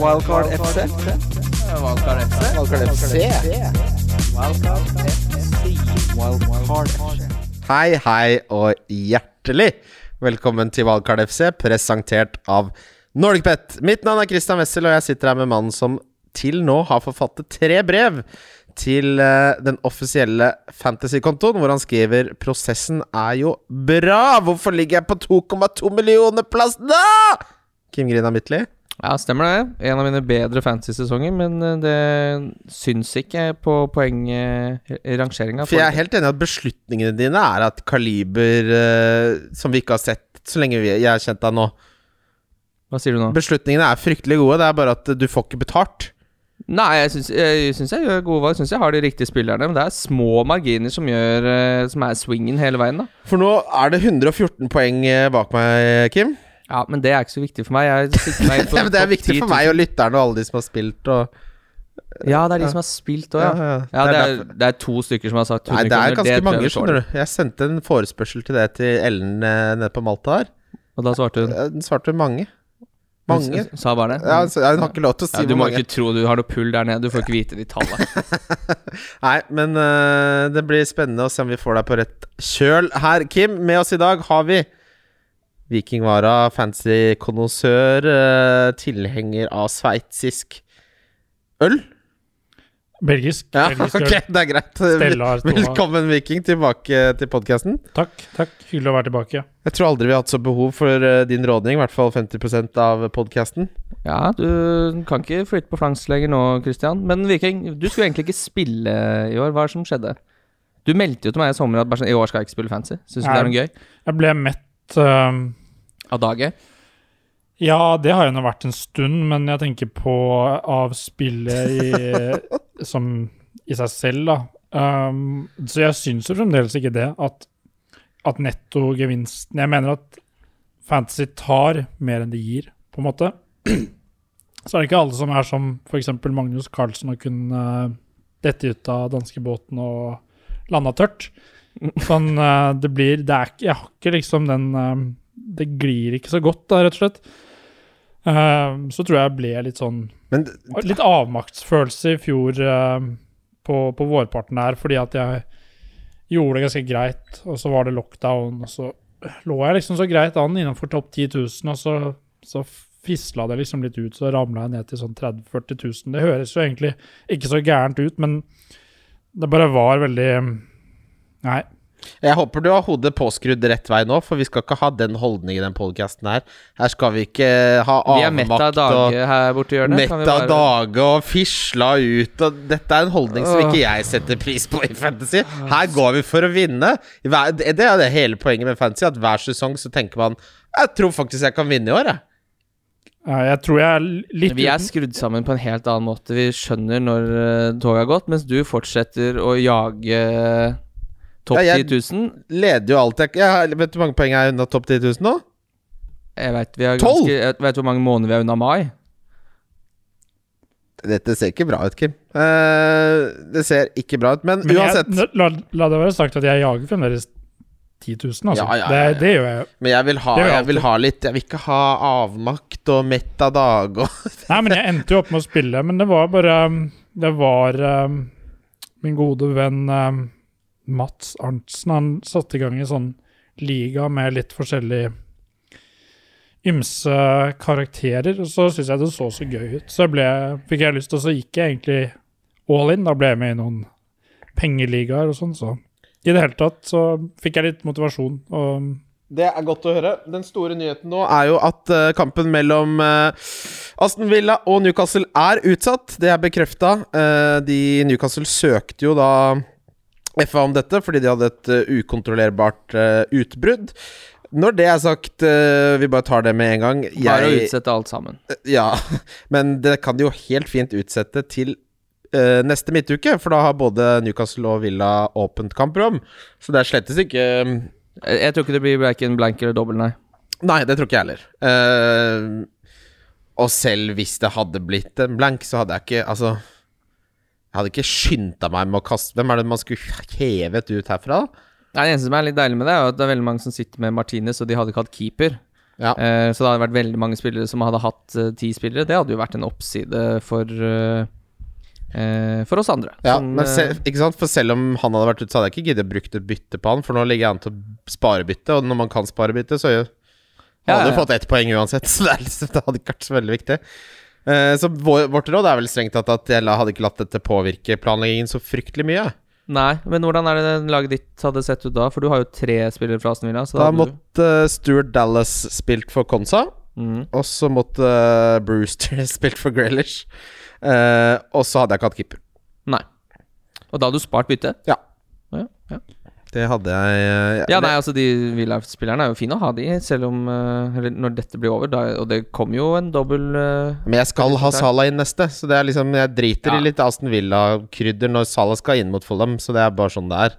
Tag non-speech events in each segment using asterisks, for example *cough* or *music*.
Wildcard FC. Wildcard FC. Wildcard FC. Wildcard FC. Hei, hei og hjertelig velkommen til Wildcard FC, presentert av Norgpet. Mitt navn er Christian Wessel, og jeg sitter her med mannen som til nå har forfattet tre brev til eh, den offisielle fantasykontoen, hvor han skriver 'Prosessen er jo bra'. Hvorfor ligger jeg på 2,2 millioner plass da?! Kim Grina Midtly. Ja, stemmer det. En av mine bedre fantasy-sesonger, men eh, det syns ikke på poengrangeringa. For jeg er helt enig i at beslutningene dine er at kaliber eh, som vi ikke har sett så lenge vi, jeg har kjent deg nå Hva sier du nå? Beslutningene er fryktelig gode, det er bare at du får ikke betalt. Nei, jeg syns jeg, syns jeg gjør gode valg. Syns jeg har de riktige spillerne. Men det er små marginer som gjør eh, Som er swingen hele veien, da. For nå er det 114 poeng bak meg, Kim. Ja, men det er ikke så viktig for meg. Meg *laughs* men det er viktig for meg og lytterne og alle de som har spilt og Ja, det er de som har spilt òg, ja. Ja, ja. Det er det er to stykker som har sagt 100 Nei, det er ganske det mange, skjønner du. Jeg sendte en forespørsel til det til Ellen eh, nede på Malta her. Og da svarte hun Den svarte mange. Mange. Hun Sa bare det? Ja, jeg har ikke lov til å si Ja, du hvor må mange. ikke tro du har noe pull der nede. Du får ikke vite de tallene. *laughs* Nei, men uh, det blir spennende å se om vi får deg på rett kjøl her, Kim. Med oss i dag har vi Vikingvara, fancy konnoissør, eh, tilhenger av sveitsisk øl. Belgisk. Ja, belgisk ok, det er greit. Stella Velkommen, Viking, tilbake til podkasten. Takk. takk Hyggelig å være tilbake. Jeg tror aldri vi har hatt så behov for eh, din rådning, i hvert fall 50% av podkasten. Ja, du kan ikke flytte på flanks lenger nå, Christian. Men Viking, du skulle egentlig ikke spille i år. Hva er det som skjedde? Du meldte jo til meg i sommer at i år skal jeg ikke spille fancy. Syns du det er noe gøy? Jeg ble mett ehm, Av dagen? Ja, det har jo nå vært en stund, men jeg tenker på av spillet i, *laughs* som i seg selv, da. Um, så jeg syns jo fremdeles ikke det, at, at nettogevinsten Jeg mener at Fantasy tar mer enn det gir, på en måte. *clears throat* Så er det ikke alle som er som f.eks. Magnus Carlsen og kunne eh, dette ut av danskebåten og landa tørt. *laughs* Sånn, eh, det blir det er, Jeg har ikke liksom den eh, Det glir ikke så godt, da, rett og slett. Eh, så tror jeg jeg ble litt sånn Men Litt avmaktsfølelse i fjor eh, på, på vårparten der, fordi at jeg gjorde det ganske greit, og så var det lockdown, og så lå jeg liksom så greit an innenfor topp 10 000, og så, så fisla det liksom litt ut, så ramla jeg ned til sånn 30 000-40 000. Det høres jo egentlig ikke så gærent ut, men det bare var veldig Nei. Jeg håper du har hodet påskrudd rett vei nå, for vi skal ikke ha den holdningen i den podkasten her. Her skal vi ikke ha er avmakt og her borte i hjørnet. Mett av dage og fisla ut og Dette er en holdning som ikke jeg setter pris på i Fantasy. Her går vi for å vinne. Det det er det hele poenget med Fantasy, at hver sesong så tenker man Jeg tror faktisk jeg kan vinne i år, jeg. eh, Jeg tror jeg er litt Vi er skrudd sammen på en helt annen måte. Vi skjønner når uh, toget har gått, mens du fortsetter å jage eh, topp Ja, jeg- 10 000. Leder jo alt jeg, jeg Vet du hvor mange poeng jeg er unna topp 10 000 nå? Jeg vet, vi er ganske, jeg vet hvor mange måneder vi er unna mai. Dette ser ikke bra ut, Kim. Uh, det ser ikke bra ut, men, Men uansett. jeg, la, la det være sagt at jeg jager fremdeles 10 000, altså. Ja, ja, ja, ja. Det, det gjør jeg. Men jeg vil ha, jeg jeg vil ha litt Jeg vil ikke ha avmakt og mett av dag og *laughs* Nei, men jeg endte jo opp med å spille, men det var bare um, Det var um, min gode venn um, Mats Arntzen. Han satte i gang en sånn liga med litt forskjellig ymse karakterer, og så syntes jeg det så så gøy ut. Så ble, fikk jeg lyst, og så gikk jeg egentlig all in. Da ble jeg med i noen pengeligaer og sånn, så i det hele tatt så fikk jeg litt motivasjon. Og Det er godt å høre. Den store nyheten nå er jo at uh, kampen mellom uh, Aston Villa og Newcastle er utsatt. Det er bekrefta. de Newcastle søkte jo da FA om dette fordi de hadde et uh, ukontrollerbart uh, utbrudd. Når det er sagt, uh, vi bare tar det med en gang. Bare å utsette alt sammen. Ja, *laughs* men det kan de jo helt fint utsette til neste midtuke, for da har både Newcastle og Villa åpent kamprom. Så det er slettes ikke Jeg, jeg tror ikke det blir verken blank eller dobbel, nei. Nei, det tror ikke jeg heller. Uh, og selv hvis det hadde blitt en blank, så hadde jeg ikke Altså Jeg hadde ikke skynda meg med å kaste Hvem er det man skulle hevet ut herfra? Nei, Det eneste som er litt deilig med det, er at det er veldig mange som sitter med Martinez, og de hadde ikke hatt keeper. Ja. Uh, så det hadde vært veldig mange spillere som hadde hatt uh, ti spillere. Det hadde jo vært en oppside for eh, For oss andre. Ja, som, men se, ikke sant? For selv om han hadde vært ute, så hadde jeg ikke giddet brukt et bytte på han, for nå ligger jeg an til å spare bytte, og når man kan spare bytte, så gjør Ja, hadde ja, jo ja. fått ett poeng uansett, *laughs* så det, liksom, det hadde ikke vært så veldig viktig. Eh, så vårt råd er vel strengt tatt at jeg hadde ikke latt dette påvirke planleggingen så fryktelig mye. Nei, men hvordan er det laget ditt hadde sett ut da? For du har jo tre spillere fra Aston Villa. Så Da måtte uh, Stuart Dallas spilt for Konsa, Mm. og så måtte eh, Brewster *laughs* spilt for Grealish. Uh, og så hadde jeg ikke hatt keeper. Nei. Og da hadde du spart bytte? Ja. Ja, ja. Det hadde jeg Ja, ja nei, altså De Villa-spillerne er jo fine å ha de, selv om eh, Eller når dette blir over. Da, og det kommer jo en dobbel eh, Men jeg skal ha Salah inn neste, så det er liksom jeg driter Ja. i litt Aston Villa-krydder når Salah skal inn mot Fulham, så det er bare sånn det er.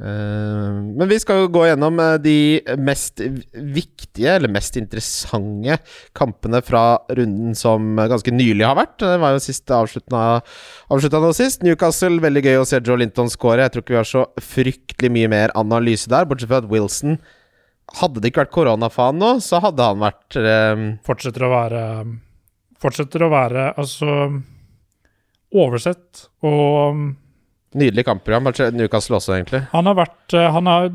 Eh, men vi skal jo gå gjennom eh, de mest viktige, eller mest interessante kampene fra runden som ganske nylig har vært. Det var jo siste avslutta nå sist. Newcastle, veldig gøy å se Joe Linton score. Jeg tror ikke vi har så fryktelig mye mer analyse der, bortsett fra at Wilson Hadde det ikke vært koronafaen nå, så hadde han vært um... Fortsetter å være Fortsetter å være altså oversett og Nydelig kampprogram. Newcastle også, egentlig. Han har vært eh, Han har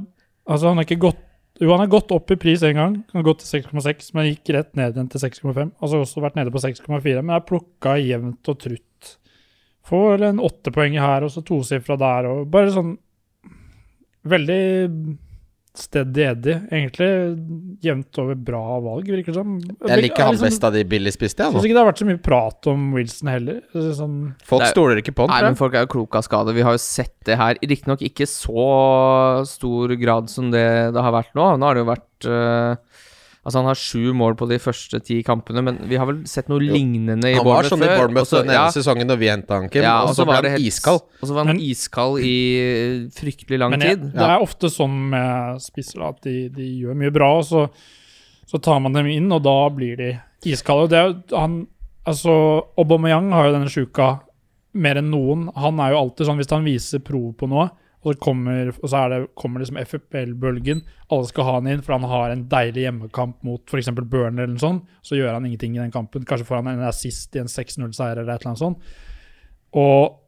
Altså, han har ikke gått Jo, han har gått opp i pris en gang. Han har gått til 6,6, men gikk rett ned igjen til 6,5. Altså også vært nede på 6,4, men er plukka jevnt og trutt. Får en åttepoeng her, og så tosifra der, og bare sånn Veldig steady Eddie, egentlig. Jevnt over bra valg, virker det som. Jeg liker han liksom- best av de billigspiste, jeg syns ikke det har vært så mye prat om Wilson heller. Sånn, Folk er- stoler ikke på Nei, men folk er jo kloke av skade. Vi har jo sett det her. Riktignok ikke så stor grad som det det har vært nå. Nå har det jo vært eh, Altså, han har sju mål på de første ti kampene, men vi har vel sett noe lignende i Bournemouth før. Han var sånn i. Bournemouth den ene sesongen når vi henta han, Kim, ja, og så ble han helt- iskald. Og så var han Men- iskald i fryktelig lang Men jeg, tid. det er ofte sånn med spisser at de, de gjør mye bra, og så, så tar man dem inn, og da blir de iskalde. Det er, han, altså, Aubameyang har jo denne sjuka mer enn noen. Han er jo alltid sånn hvis han viser prov på noe, og så kommer, og så er det, kommer liksom FFL-bølgen. Alle skal ha han inn, for han har en deilig hjemmekamp mot f.eks. Burner eller noe sånt. Så gjør han ingenting i den kampen. Kanskje får han en assist i en 6-0-seier eller et eller annet sånt. Og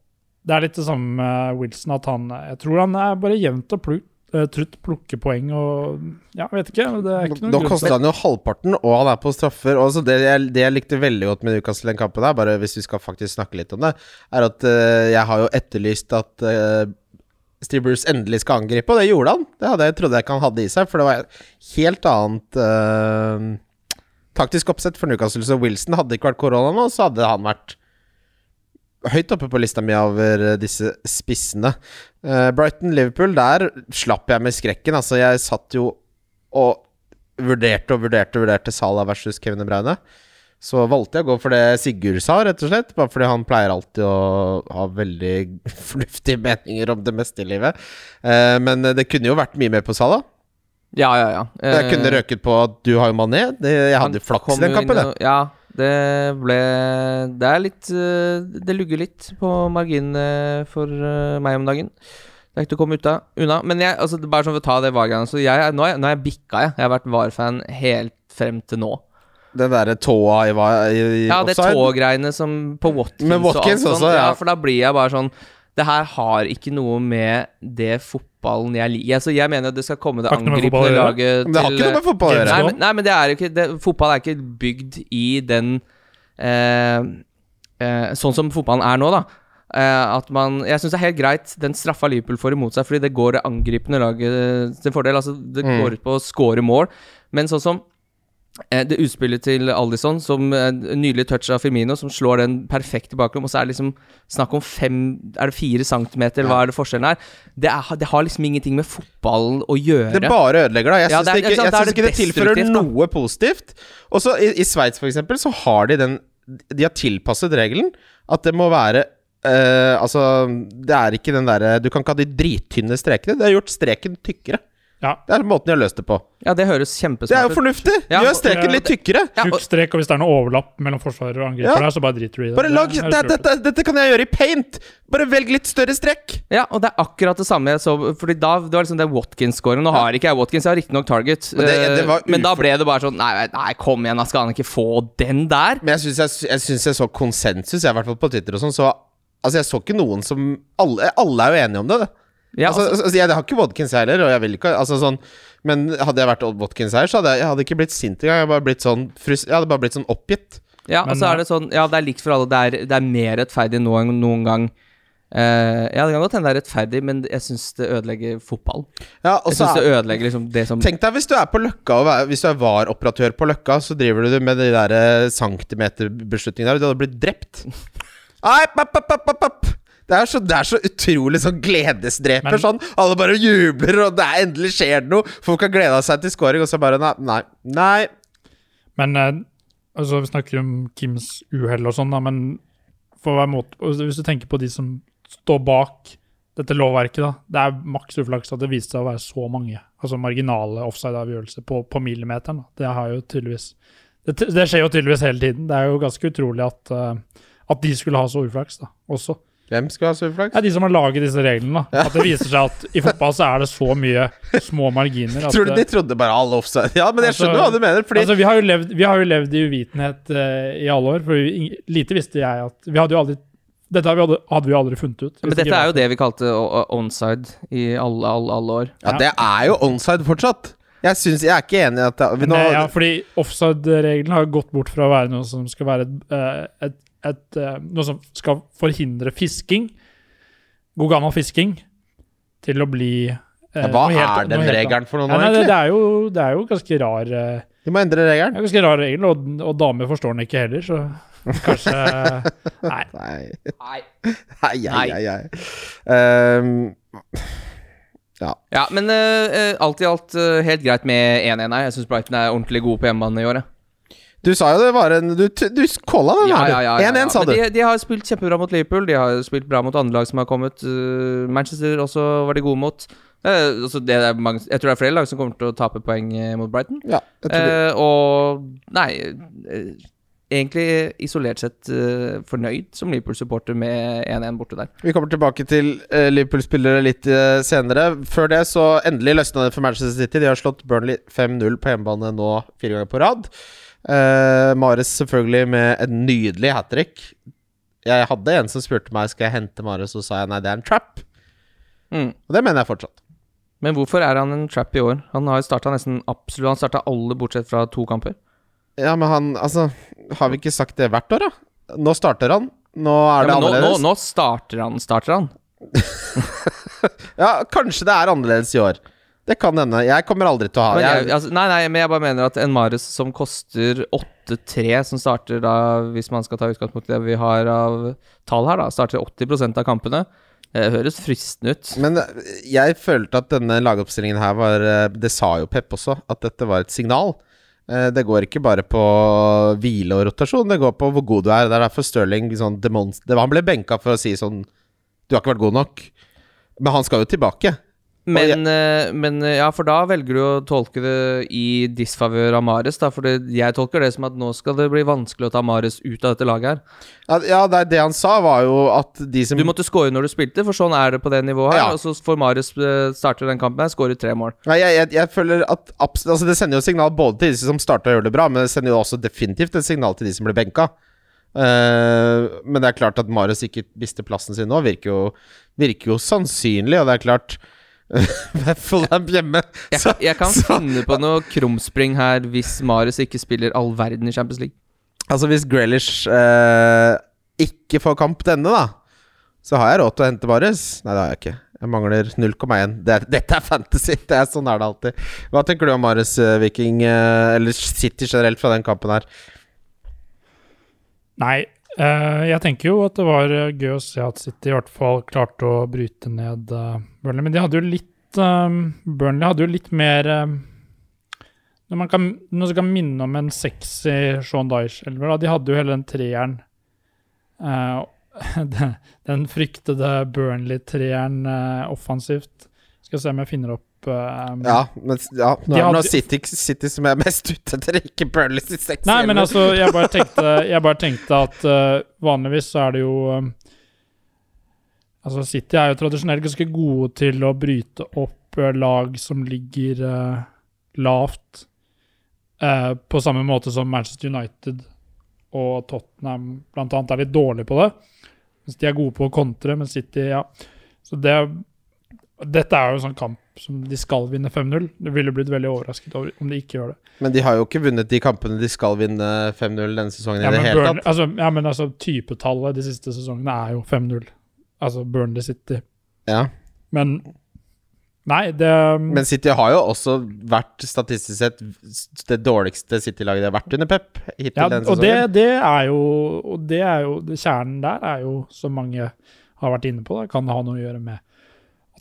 det er litt det samme med Wilson, at han Jeg tror han er bare jevnt og pluk, eh, trutt plukker poeng og Ja, vet ikke. Det er ikke noe Nå koster han jo halvparten, og han er på straffer. Og så det, jeg, det jeg likte veldig godt med Newcastle den kampen, der, bare hvis vi skal faktisk snakke litt om det, er at uh, jeg har jo etterlyst at eh, Steve Bruce endelig skal angripe, og det gjorde han. Det hadde jeg trodde jeg ikke han hadde i seg, for det var et helt annet uh, taktisk oppsett for Newcastle. Så Wilson hadde ikke vært korona nå, så hadde han vært høyt oppe på lista mi over eh, disse spissene. Uh, Brighton-Liverpool, der slapp jeg med skrekken. Altså, jeg satt jo og vurderte og vurderte og vurderte Salah versus Kevin De Bruyne. Så valgte jeg å gå for det Sigurd sa, rett og slett. Bare fordi han pleier alltid å ha veldig *laughs* fornuftige meninger om det meste i livet. Eh, men det kunne jo vært mye mer på Salah. Ja, ja, ja. Jeg kunne Eh, røket på at du har jo Mané. Det, jeg hadde hadde flaks i den jo kampen, og- Ja, det ble Det er litt eh, Det lugger litt på marginene for eh, meg om dagen. Det er ikke til å komme ut av, unna. Men jeg, altså, bare sånn for å ta det VAR-greiene så jeg, nå, er, jeg- nå er jeg bikka, jeg. Jeg har vært VAR-fan helt frem til nå. Den derre tåa i, i, i Ja, det tågreiene som på Watkins, Men Watkins og alt sånt. også, ja. ja. For da blir jeg bare sånn Det her har ikke noe med det fotballen jeg liker Altså, jeg mener at det skal komme det angripende laget til det har ikke noe med fotball å gjøre. Nei, men, nei, men det er jo ikke det, Fotball er ikke bygd i den eh, eh, Sånn som fotballen er nå, da. Eh, at man Jeg syns det er helt greit den straffa Liverpool får imot seg, fordi det går det angripende laget til fordel. Altså, det Mm. går ut på å score mål. Men sånn som eh, det utspillet til Aldison, som eh, nydelig touch av Firmino, som slår den perfekt i bakrom, og så er det liksom snakk om fem Er det fire centimeter, eller hva er det forskjellen er? Det, er? det har liksom ingenting med fotballen å gjøre. Det bare ødelegger, da. Jeg syns det er- ikke, jeg synes det ikke det tilfører destruktivt, da. noe positivt. Og så I, i Sveits, for eksempel, så har de den De har tilpasset regelen at det må være øh, Altså, det er ikke den derre Du kan ikke ha de drittynne strekene. Det har gjort streken tykkere. Ja. Det er måten de har løst det på. Ja, det høres Det er jo fornuftig! Ja, Gjør streken litt tykkere. Tjukk strek, og hvis det er noe overlapp mellom forsvarer og angriper Ja. der, så bare driter du i det. Bare lag, Det det, dette, dette kan jeg gjøre i paint! Bare velg litt større strekk. ja, og det er akkurat det samme jeg så Fordi da det var liksom det Watkins-scoren. Nå har ikke jeg Watkins, jeg har riktignok Target. Men det- det var eh, men da ble det bare sånn Nei, nei kom igjen, da skal han ikke få den der? Men jeg syns jeg, jeg, synes jeg så konsensus, jeg, i hvert fall på Twitter og sånn. Så altså, jeg så ikke noen som Alle, alle er jo enige om det. det. Ja, altså, altså, altså, jeg har ikke Watkins heller, og jeg vil ikke altså, sånn, Men hadde jeg vært Watkins her, så hadde jeg, jeg hadde ikke blitt sint engang. Jeg bare sånn, jeg hadde bare blitt sånn oppgitt. ja, Men, så er det sånn Ja, det er likt for alle. Det er, det er mer rettferdig nå enn noen gang. Uh, ja, det kan godt hende det er rettferdig, men jeg syns det ødelegger fotball. Ja, og Jeg synes det er, ødelegger liksom det som Tenk deg hvis du er på Løkka Hvis du er VAR-operatør på Løkka, så driver du med de der eh, centimeterbeslutningene der, og du hadde blitt drept. *laughs* Ai, papp, papp, papp, papp. Det er, så, det er så utrolig sånn gledesdreper. Men- sånn Alle bare jubler, og det er endelig skjer det noe. Folk har gleda seg til scoring, og så bare Nei. Nei. Men eh, altså, vi snakker om Kims uhell og sånn, da, men for hver måte, hvis du tenker på de som står bak dette lovverket, da, det er maks uflaks at det viste seg å være så mange altså marginale offside-avgjørelser på, på millimeteren. Da. Det har jo tydeligvis det, det skjer jo tydeligvis hele tiden. Det er jo ganske utrolig at, uh, at de skulle ha så uflaks da, også. Hvem skal ha surflaks? Ja, De som har laget disse reglene. da. At det viser seg at i fotball så er det så mye små marginer. At, Tror du de trodde bare alle offside? Ja, men jeg Altså- skjønner hva du mener. Fordi Altså, vi har jo levd, vi har jo levd i uvitenhet uh, i alle år. For vi, lite visste jeg at Vi hadde jo aldri Dette hadde vi aldri, hadde vi aldri funnet ut. Men dette er jo det vi kalte onside i alle, alle, alle år. Ja, det er jo onside fortsatt. Jeg, synes, jeg er ikke enig i at det, nå, Nei, ja, fordi offside-regelen har gått bort fra å være noe som skal være et, eh, et, et, eh, Noe som skal forhindre fisking, god gammel fisking, til å bli ja, Hva helt- er den regelen for noe Nei, det, egentlig? det, er jo, det er jo ganske rar eh, De må endre det regelen. er ganske rar regel, og, og damer forstår den ikke heller, så *laughs* kanskje Nei. Nei. Nei. Nei, nei, Um. Ehm, Ja, men eh, eh, alt i alt uh, helt greit med 1-1 her. Jeg syns Brighton er ordentlig gode på hjemmebane i år. jeg. Du sa jo det var en Du, du calla den, Ja, her, ja, du. ja, ja, 1-1, ja. sa du. de, de har spilt kjempebra mot Liverpool. De har spilt bra mot andre lag som har kommet. Eh, Manchester også var de gode mot. Eh, altså det mange, jeg tror det er flere lag som kommer til å tape poeng eh, mot Brighton. Ja. Eh, og nei Egentlig isolert sett fornøyd som Liverpool-supporter med 1-1 borte der. Vi kommer tilbake til Liverpool-spillere litt senere. Før det så endelig løsna det for Manchester City. De har slått Burnley 5-0 på hjemmebane nå fire ganger på rad. Uh, Mares selvfølgelig med en nydelig hat trick. Jeg hadde en som spurte meg Skal jeg hente Mares, og sa jeg nei, det er en trap. Mm. Og det mener jeg fortsatt. Men hvorfor er han en trap i år? Han har jo starta nesten absolutt Han starta alle bortsett fra to kamper. Ja, men han Altså, har vi ikke sagt det hvert år, da? Nå starter han. Nå er Ja, det annerledes. nå, nå, nå starter han, starter han. *laughs* Ja, kanskje det er annerledes i år. Det kan hende. Jeg kommer aldri til å ha det. jeg, altså, nei, nei, men jeg bare mener at en Mares som koster 8-3, som starter da, hvis man skal ta utgangspunkt i det vi har av tall her, da, starter 80% av kampene. Det høres fristende ut. Men eh, jeg følte at denne lagoppstillingen her var eh, Det sa jo Pep også, at dette var et signal. Eh, Det går ikke bare på hvile og rotasjon, det går på hvor god du er. Det er derfor Stirling sånn Han ble benka for å si sånn Du har ikke vært god nok. Men han skal jo tilbake. Men, eh, men eh, ja, for da velger du å tolke det i disfavør av Mares, da. For det, jeg tolker det som at nå skal det bli vanskelig å ta Mares ut av dette laget her. Ja, det, det han sa, var jo at de som Du måtte score når du spilte, for sånn er det på det nivået her. Ja. Og så får Mares eh, starte den kampen her, scorer tre mål. Nei, jeg, jeg, jeg føler at altså Det sender jo signal både til de som starta og gjør det bra, men det sender jo også definitivt et signal til de som blir benka. Uh, men det er klart at Mares ikke mister plassen sin nå, virker jo, virker jo sannsynlig, og det er klart *laughs* Fulham hjemme Jeg, så, jeg kan så, finne på noe krumspring her hvis Marius ikke spiller all verden i Champions League. Altså, hvis Grealish eh, ikke får kamp denne, da, så har jeg råd til å hente Marius. Nei, det har jeg ikke. Jeg mangler 0,1. Det Dette er fantasy! Det er Sånn er det alltid. Hva tenker du om Marius eh, Viking, eh, eller City generelt, fra den kampen her? Nei, jeg tenker jo at det var eh, gøy å se at City i hvert fall klarte å bryte ned eh, Burnley. Men de hadde jo litt eh, Burnley hadde jo litt mer eh, Når man kan, noe som kan minne om en sexy Sean Dyche-elver. De hadde jo hele den treeren. eh, *laughs* den, fryktede Burnley-treeren eh, offensivt. Skal se om jeg finner opp eh, Ja, men ja, nå hadde- nå City, City som er mest ute etter, ikke Burnley i seks. Nei, men altså, jeg bare tenkte, jeg bare tenkte at uh, vanligvis så er det jo um, Altså, City er jo tradisjonelt ganske gode til å bryte opp uh, lag som ligger uh, lavt, på samme måte som Manchester United og Tottenham blant annet er litt dårlige på det. Mens de er gode på å kontre, men City, ja. Så det Dette er jo en sånn kamp som de skal vinne 5-0. Det ville blitt veldig overrasket over om de ikke gjør det. Men de har jo ikke vunnet de kampene de skal vinne 5-0 denne sesongen Ja, i det hele tatt. altså, ja, men altså typetallet de siste sesongene er jo 5-0. Altså Burnley City. Ja. Men Nei, det Men City har jo også vært statistisk sett det dårligste City-laget de har vært under Pep hittil ja, denne Og det, det er jo Og det er jo Kjernen der er jo, som mange har vært inne på, da, kan ha noe å gjøre med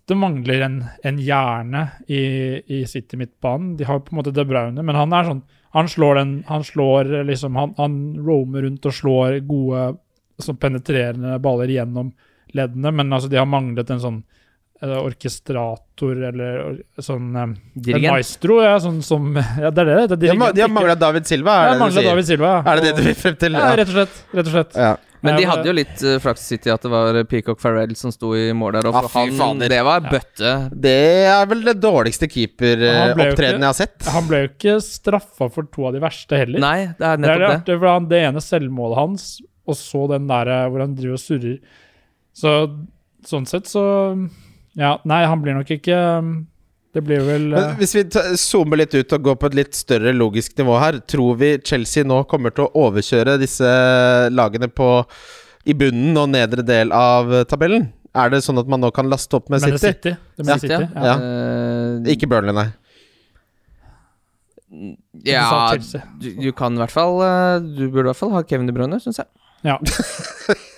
det mangler en, en hjerne i, i City midtbanen. De har på en måte De Bruyne, men han er sånn Han slår den Han slår liksom Han, han roamer rundt og slår gode sånn penetrerende baller gjennom leddene, men altså de har manglet en sånn orkestrator eller sånn eh, En Dirigent. maestro, ja, sånn som *laughs* Ja, det er det. det er De har, mangla David Silva, Ja, er det manglet du? David Silva. Er det det du vil frem til? Ja, rett og slett. Rett og slett. Ja. Men de hadde jo litt uh, flaks i City at det var Peacock Farrell som sto i mål der. Og for fy han, fader. det var Ja. bøtte. Det er vel det dårligste keeperopptredenen jeg har sett. Han ble jo ikke straffa for to av de verste heller. Nei, det er det er det det. han, det ene selvmålet hans, og så den der eh, hvor han driver og surrer. Så sånn sett så Ja, nei, han blir nok ikke um, Det blir vel Men eh, hvis vi zoomer litt ut og går på et litt større logisk nivå her, tror vi Chelsea nå kommer til å overkjøre disse lagene på i bunnen og nedre del av tabellen? Er det sånn at man nå kan laste opp med City? City. Blir City, ja. Ja. Eh, Ikke Burnley, nei. Ja, du, du kan i hvert fall eh, Du burde i hvert fall ha Kevin De Bruyne, syns jeg. Ja. *laughs*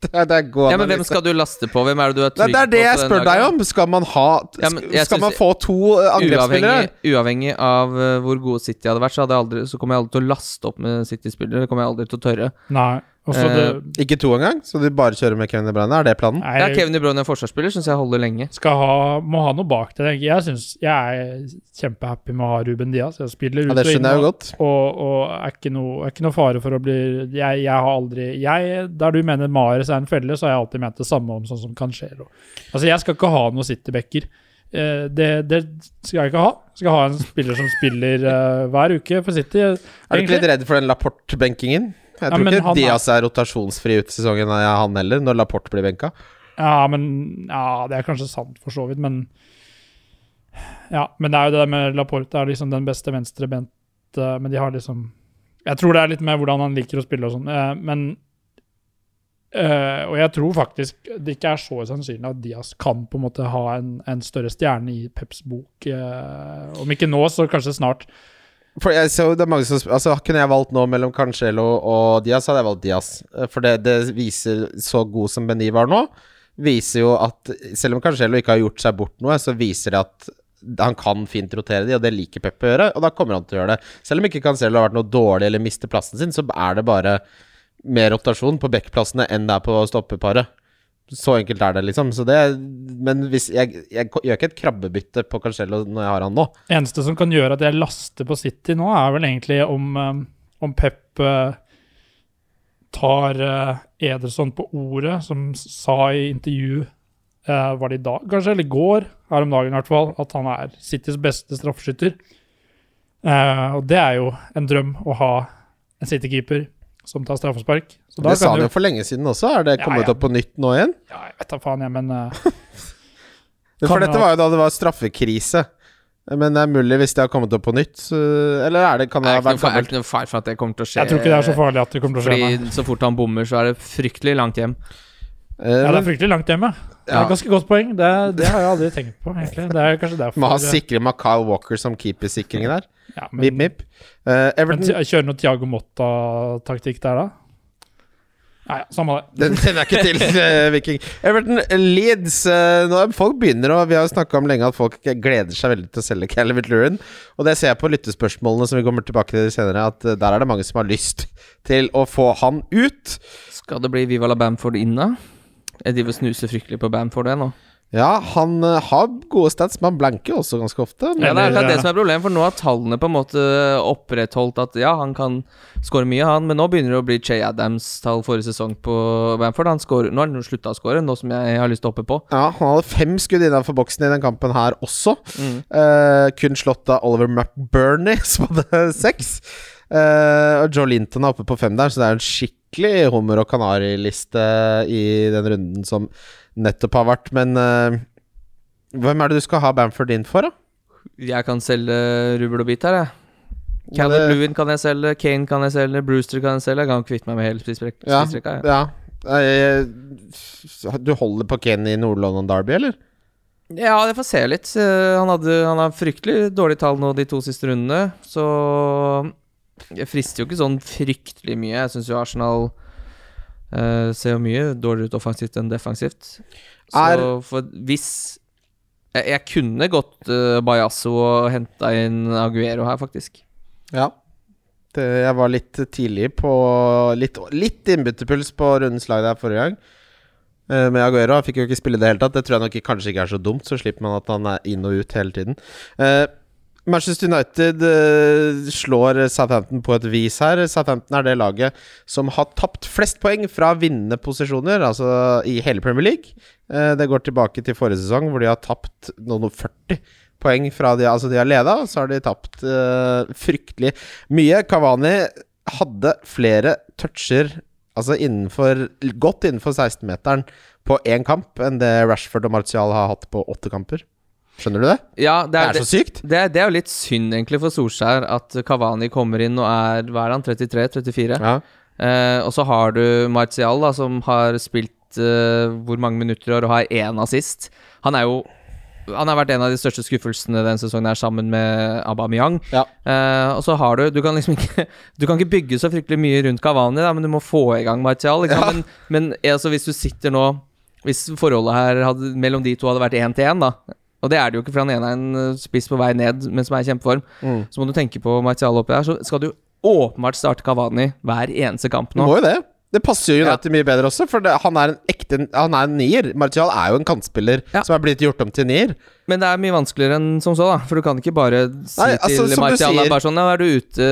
*laughs* Ja, men hvem skal du laste på? Hvem er det du er trygg på? det er det jeg spør deg om. Skal man ha Ja, men Skal man få to eh, angrepsspillere? Uavhengig, uavhengig av eh, hvor gode City hadde vært, så, hadde jeg aldri, så kommer jeg aldri til å laste opp med City-spillere. Det kommer jeg aldri til å tørre. Nei. Så Eh, det Ikke to engang? Så du bare kjører med Kevin De Bruyne? Er det planen? Ja, Kevin De Bruyne er forsvarsspiller, syns jeg holder lenge. skal ha, må ha noe bak det. Jeg Jeg, synes, jeg er kjempehappy med å ha Ruben Diaz. Jeg spiller ut Ja, det og inn. og- Og, og er, ikke noe, er ikke noe fare for å bli Jeg, jeg har aldri jeg, Der du mener Mares er en felle, så har jeg alltid ment det samme om sånn som Cancelo. Altså, jeg skal ikke ha noe City-backer. Eh, det, det skal jeg ikke ha. Jeg skal ha en spiller som spiller eh, hver uke for City. Er du ikke litt redd for den Laporte-benkingen? Jeg tror ja, ikke Diaz er rotasjonsfri ut sesongen, han heller, når Laporte blir benka. Ja, men Ja, det er kanskje sant for så vidt, men Ja, men det er jo det med Laporte. Er liksom den beste venstrebente, men de har liksom Jeg tror det er litt med hvordan han liker å spille og sånn, eh, men eh, Og jeg tror faktisk det ikke er så sannsynlig at Diaz kan på en måte ha en, en større stjerne i Peps bok. eh, om ikke nå, så kanskje snart. For jeg så det er mange som Altså Kunne jeg valgt nå mellom Cancelo og Diaz, hadde jeg valgt Diaz. Eh, For det, det viser så god som Beni var nå, viser jo at selv om Cancelo ikke har gjort seg bort noe, så viser det at han kan fint rotere de, og det liker Peppe å gjøre, og da kommer han til å gjøre det. Selv om ikke Cancelo har vært noe dårlig eller mister plassen sin, så er det bare mer rotasjon på backplassene enn det er på stoppeparet. Så enkelt er det, liksom. Det, men hvis jeg, jeg gjør ikke et krabbebytte på Cancello når jeg har han nå. eneste som kan gjøre at jeg laster på City nå, er vel egentlig om, eh, om Pep eh, tar eh, Ederson på ordet, som sa i intervju eh, Var det i dag, kanskje? Eller i går? Her om dagen, i hvert fall. At han er Citys beste straffeskytter. Og det er jo en drøm å ha en City-keeper som tar straffespark. Så da Det sa kan han jo for lenge siden også. Er det kommet ja. opp på nytt nå igjen? Ja, jeg vet da faen, jeg, men uh, *laughs* For dette var jo da det var straffekrise. Men det er mulig hvis det har kommet opp på nytt. så- Eller er det, kan Det det er er gammelt? ikke noe feil for at det kommer til å skje. jeg tror ikke det er så farlig at det kommer til å skje. nei. Fordi så fort han bommer, så er det fryktelig langt hjem. Uh, Ja, det er fryktelig langt hjemme. Det er et ganske godt poeng. Det, det har jeg aldri tenkt på, egentlig. Det er kanskje derfor Må ha sikre med Kyle Walker som keepersikring der. ja, Mip, men, mip. mip. Uh, Everton ti- kjøre noe Tiago Motta-taktikk der, da? Nei, ja, samme det. Den kjenner jeg ikke til, *laughs* eh, Viking. Everton Leeds eh, nå er Folk begynner å Vi har jo snakka om lenge at folk gleder seg veldig til å selge Calvert Luren. Og det ser jeg på lyttespørsmålene som vi kommer tilbake til senere, at eh, der er det mange som har lyst til å få han ut. Skal det bli Viva la Bamford inn, da? Jeg driver og snuser fryktelig på Bamford, jeg nå. Ja, han eh, har gode stats, men han blanker også ganske ofte. Ja, det er det som er problemet, for nå har tallene på en måte opprettholdt at ja, han kan skåre mye, han, men nå begynner det å bli Che Adams-tall forrige sesong på Bamford. Han scorer, nå har han slutta å score, nå som jeg har lyst til å hoppe på. ja, han hadde fem skudd innenfor boksen i den kampen her også. Mm. Uh, kun slått av Oliver McBurney, *laughs* som hadde seks. Uh, og Joe Linton er oppe på fem der, så det er en skikkelig hummer og kanari-liste i den runden som nettopp har vært. Men uh, hvem er det du skal ha Bamford inn for, da? Jeg kan selge rubbel og bit her, jeg. Calvert det- Lewin kan jeg selge, Kane kan jeg selge, Brewster kan jeg selge. Jeg kan kvitte meg med hele spissrekka. Ja, Ja. du holder på Kane i Nord-London Derby, eller? ja, jeg får se litt. Eh, Han, hadde, han har fryktelig dårlige tall nå de to siste rundene, så jeg frister jo ikke sånn fryktelig mye. Jeg syns jo Arsenal uh, ser jo mye dårligere ut offensivt enn defensivt. Så Er- for hvis jeg, jeg kunne gått uh, Bajasso og henta inn Aguero her, faktisk. Ja. Det, jeg var litt tidlig på Litt, litt innbytterpuls på rundens lag der forrige gang. Eh, med Aguero. Han fikk jo ikke spille i det hele tatt. Det tror jeg nok kanskje ikke er så dumt, så slipper man at han er inn og ut hele tiden. Eh, Manchester United eh, slår Southampton på et vis her. Southampton er det laget som har tapt flest poeng fra vinnende posisjoner, altså i hele Premier League. Eh, det går tilbake til forrige sesong, hvor de har tapt noen og 40 poeng fra de Altså, de har leda, så har de tapt eh, fryktelig mye. Kavani hadde flere toucher, altså innenfor Godt innenfor 16-meteren på én kamp enn det Rashford og Martial har hatt på åtte kamper. Skjønner du det? Ja, det Det er, er så sykt. Det er, det er jo litt synd egentlig for Solskjær at Kavani kommer inn og er Hva er han? 33-34? Ja. Eh, og så har du Martial, da, som har spilt eh, hvor mange minutter i år og har én assist. Han er jo Han har vært en av de største skuffelsene denne sesongen her, sammen med Aubameyang. Ja. Eh, og så har du Du kan liksom ikke *laughs* Du kan ikke bygge så fryktelig mye rundt Kavani, da, men du må få i gang Martial. Ja. Men, men altså, hvis du sitter nå Hvis forholdet her hadde, mellom de to hadde vært én til én, da og det er det jo ikke, for han ene er en eh, spiss på vei ned, men som er i kjempeform. Mm. Så må du tenke på Martial oppi der. Så skal du åpenbart starte Kavani hver eneste kamp Du nå. må jo det. Det passer jo United mye bedre også, for det, han er en ekte Han er en nier. Martial er jo en kantspiller Ja. som er blitt gjort om til nier. Men det er mye vanskeligere enn som så, da. For du kan ikke bare si Nei, altså, til Martial sier- bare sånn Ja, er du ute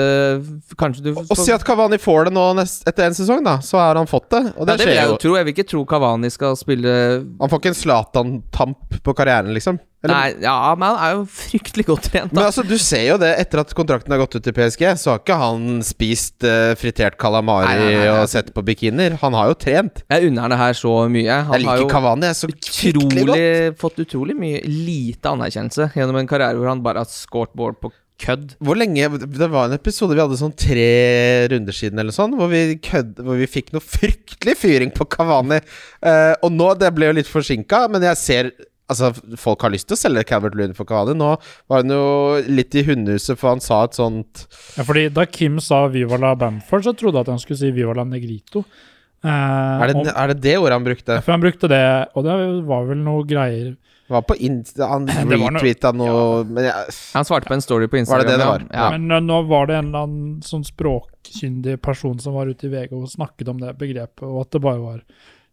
Kanskje du Og si at Kavani får det nå nest, etter en sesong, da. Så har han fått det. Og ja, det det vil jeg jo. tro. Jeg vil ikke tro Kavani skal spille Han får ikke en Zlatan-tamp på karrieren, liksom. Eller- Nei, ja, men han er jo fryktelig godt trent, Men altså, du ser jo det, etter at kontrakten har gått ut til PSG, så har ikke han spist uh, fritert calamari Nei, nei, nei, og sett på bikinier. Han har jo trent. Jeg unner han det her så mye. Jeg Han har liker jo Kavani. Jeg er så skikkelig godt. fått utrolig mye lite anerkjennelse gjennom en karriere hvor han bare har scoret ball på kødd. Hvor lenge Det var en episode vi hadde sånn tre runder siden eller sånn, hvor vi, kødd, hvor vi fikk noe fryktelig fyring på Kavani. Uh, og nå Det ble jo litt forsinka, men jeg ser Altså, folk har lyst til å selge Calvert Lewin for Kavani. Nå var han jo litt i hundehuset, for han sa et sånt Ja, fordi Da Kim sa 'Viva la Bamford', så trodde jeg at han skulle si 'Viva la Negrito'. Eh, Er det, om- er det det ordet han brukte? for han brukte det, og det var vel noe greier Var på Insta Han *clears throat* retweeta noe, noe- ja. Men jeg, Han svarte på en story på Var Instagram. det det det var? Ja. Men nå var det en eller annen sånn språkkyndig person som var ute i VG og snakket om det begrepet, og at det bare var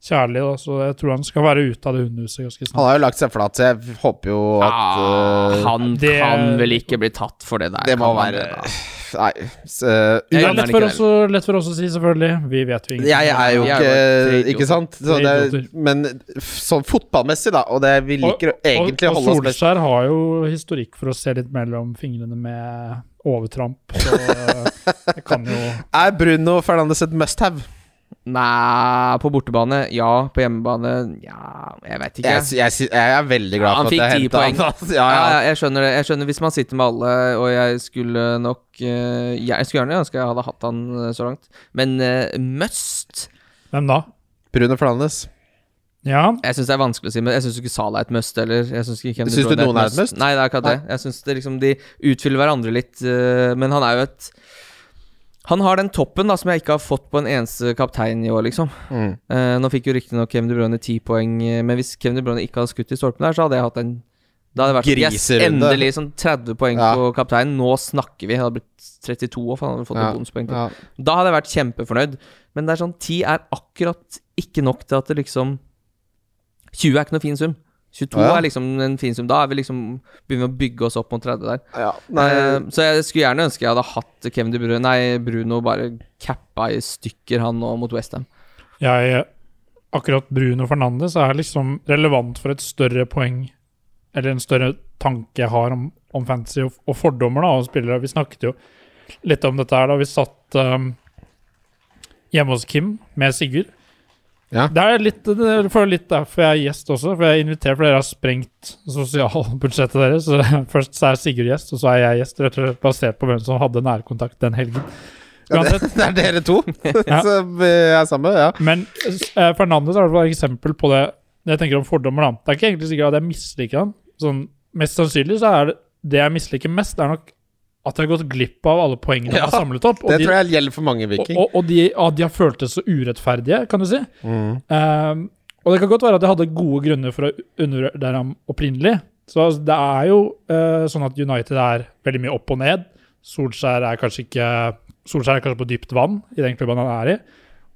kjærlig. Da. Så jeg tror han skal være ute av det hundehuset ganske snart. han har jo lagt seg flat, så jeg håper jo at Ah, eh, han det- kan vel ikke bli tatt for det der? Det må være det, da? Nei. Så, Det er lett for, oss lett for oss å si, selvfølgelig. Vi vet jo ingenting. Jeg er jo Jeg er ikke Ikke sant? Så det, men sånn fotballmessig, da, og det vi liker og, egentlig å holde oss Og Solskjær har jo historikk for å se litt mellom fingrene med overtramp, så eh, det kan jo *laughs* Er Bruno Fernandes et must have? Nei, på bortebane ja. På hjemmebane ja, jeg vet ikke. Jeg, jeg, jeg er veldig glad Ja, for at jeg henta han. *laughs* Ja, Ja, ja. ja, jeg skjønner det. Jeg skjønner Hvis man sitter med alle, og jeg skulle nok eh, Jeg skulle gjerne ønske jeg hadde hatt han eh, så langt. Men eh, must Hvem da? Brune Flanes. Ja, Jeg syns det er vanskelig å si, men jeg syns ikke Sala er et must heller. Syns du noen er et must? Nei, det er akkurat det. Jeg syns liksom de utfyller hverandre litt, men han er jo et Han har den toppen da som jeg ikke har fått på en eneste kaptein i år, liksom. Mm. Eh, nå fikk jo riktignok Kevin De Bruyne ti poeng, eh, men hvis Kevin De Bruyne ikke hadde skutt i stolpen der, så hadde jeg hatt en Da hadde det vært sånn, yes, endelig sånn 30 poeng Ja. på kapteinen. Nå snakker vi. Det hadde blitt 32 år, for han hadde fått Ja, bonuspoeng ja. Da hadde jeg vært kjempefornøyd. Men det er sånn 10 er akkurat ikke nok til at det liksom 20 er ikke noe fin sum. 22 Ja. er liksom en fin sum. Da er vi liksom begynner vi å bygge oss opp mot 30 der. Ja, nei, Eh, så jeg skulle gjerne ønske jeg hadde hatt Kevin De Bruyne Nei, Bruno bare cappa i stykker han nå mot Westham. Jeg, akkurat Bruno Fernandes er liksom relevant for et større poeng, eller en større tanke jeg har om, om fantasy og, og fordommer da, og spillere. Vi snakket jo litt om dette her da vi satt um, hjemme hos Kim med Sigurd. Ja. Det er litt, for jeg føler litt derfor jeg er gjest også, for jeg er invitert fordi dere har sprengt sosialbudsjettet deres. Så *laughs* først så er Sigurd gjest, og så er jeg gjest, rett og slett basert på hvem som hadde nærkontakt den helgen. ja, det, *laughs* det er dere to *laughs* Ja. som eh, er sammen, ja. Men eh, Fernandes er et eksempel på det jeg tenker om fordommer. da. Det er ikke egentlig sikkert at jeg misliker han. Sånn, mest sannsynlig så er det det jeg misliker mest, er nok at de har gått glipp av alle poengene Ja, har samlet opp. Det de, tror jeg gjelder for mange, Viking. og, og de, at de har følt det så urettferdige, kan du si. Mm. Um, og det kan godt være at de hadde gode grunner for å undervurdere ham opprinnelig. Så altså, det er jo uh, sånn at United er veldig mye opp og ned. Solskjær er kanskje ikke Solskjær er kanskje på dypt vann i den klubben han er i.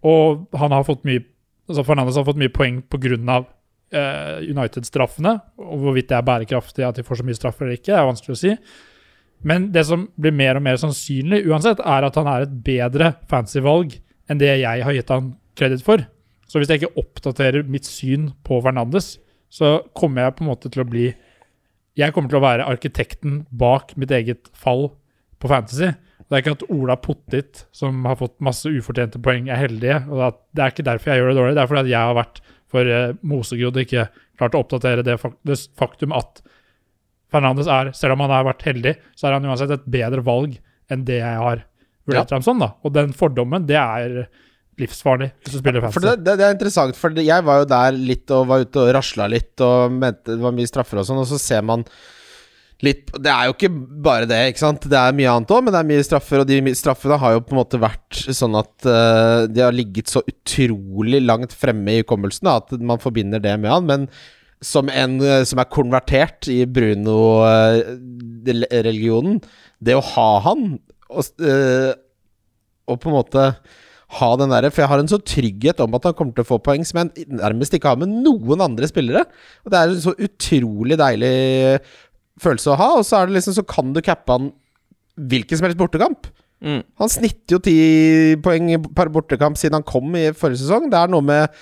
Og han har fått mye altså Fernandes har fått mye poeng pga. Uh, United-straffene. Og hvorvidt det er bærekraftig at de får så mye straffer eller ikke, er vanskelig å si. Men det som blir mer og mer sannsynlig uansett, er at han er et bedre fancy-valg enn det jeg har gitt han kreditt for. Så hvis jeg ikke oppdaterer mitt syn på Fernandes, så kommer jeg på en måte til å bli Jeg kommer til å være arkitekten bak mitt eget fall på Fantasy. Det er ikke at Ola Pottit, som har fått masse ufortjente poeng, er heldige. og Det er ikke derfor jeg gjør det dårlig, det er fordi jeg har vært for eh, mosegrodd og ikke klart å oppdatere det faktum at Fernandes er, selv om han har vært heldig, så er han uansett et bedre valg enn det jeg har vurdert ham som. da. Og den fordommen, det er livsfarlig hvis du spiller fantasy. det, det, det er interessant, for jeg var jo der litt og var ute og rasla litt og mente det var mye straffer og sånn, og så ser man litt Det er jo ikke bare det, ikke sant. Det er mye annet òg, men det er mye straffer, og de straffene har jo på en måte vært sånn at uh, de har ligget så utrolig langt fremme i hukommelsen at man forbinder det med han. Men som en eh, som er konvertert i Bruno-religionen, det å ha han og, eh, og på en måte ha den derre For jeg har en sånn trygghet om at han kommer til å få poeng som jeg nærmest ikke har med noen andre spillere. Og det er en så utrolig deilig følelse å ha. Og så er det liksom Så kan du cappe han hvilken som helst bortekamp. Mm. Han snitter jo ti poeng per bortekamp siden han kom i forrige sesong. Det er noe med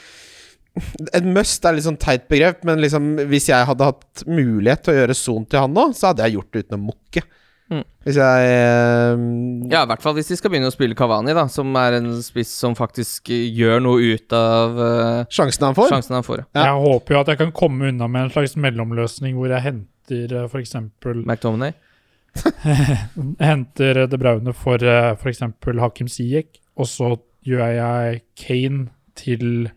En must er litt sånn teit begrep, men liksom hvis jeg hadde hatt mulighet til å gjøre son til han nå, så hadde jeg gjort det uten å mukke. Mm. Hvis jeg eh, Ja, i hvert fall hvis de skal begynne å spille Kavani, da, som er en spiss som faktisk eh, gjør noe ut av eh, Sjansen han får. sjansen han får. ja. Jeg håper jo at jeg kan komme unna med en slags mellomløsning hvor jeg henter uh, f.eks. McTominay. *laughs* henter De Braune for uh, f.eks. Hakim Ziyech, og så gjør jeg Kane til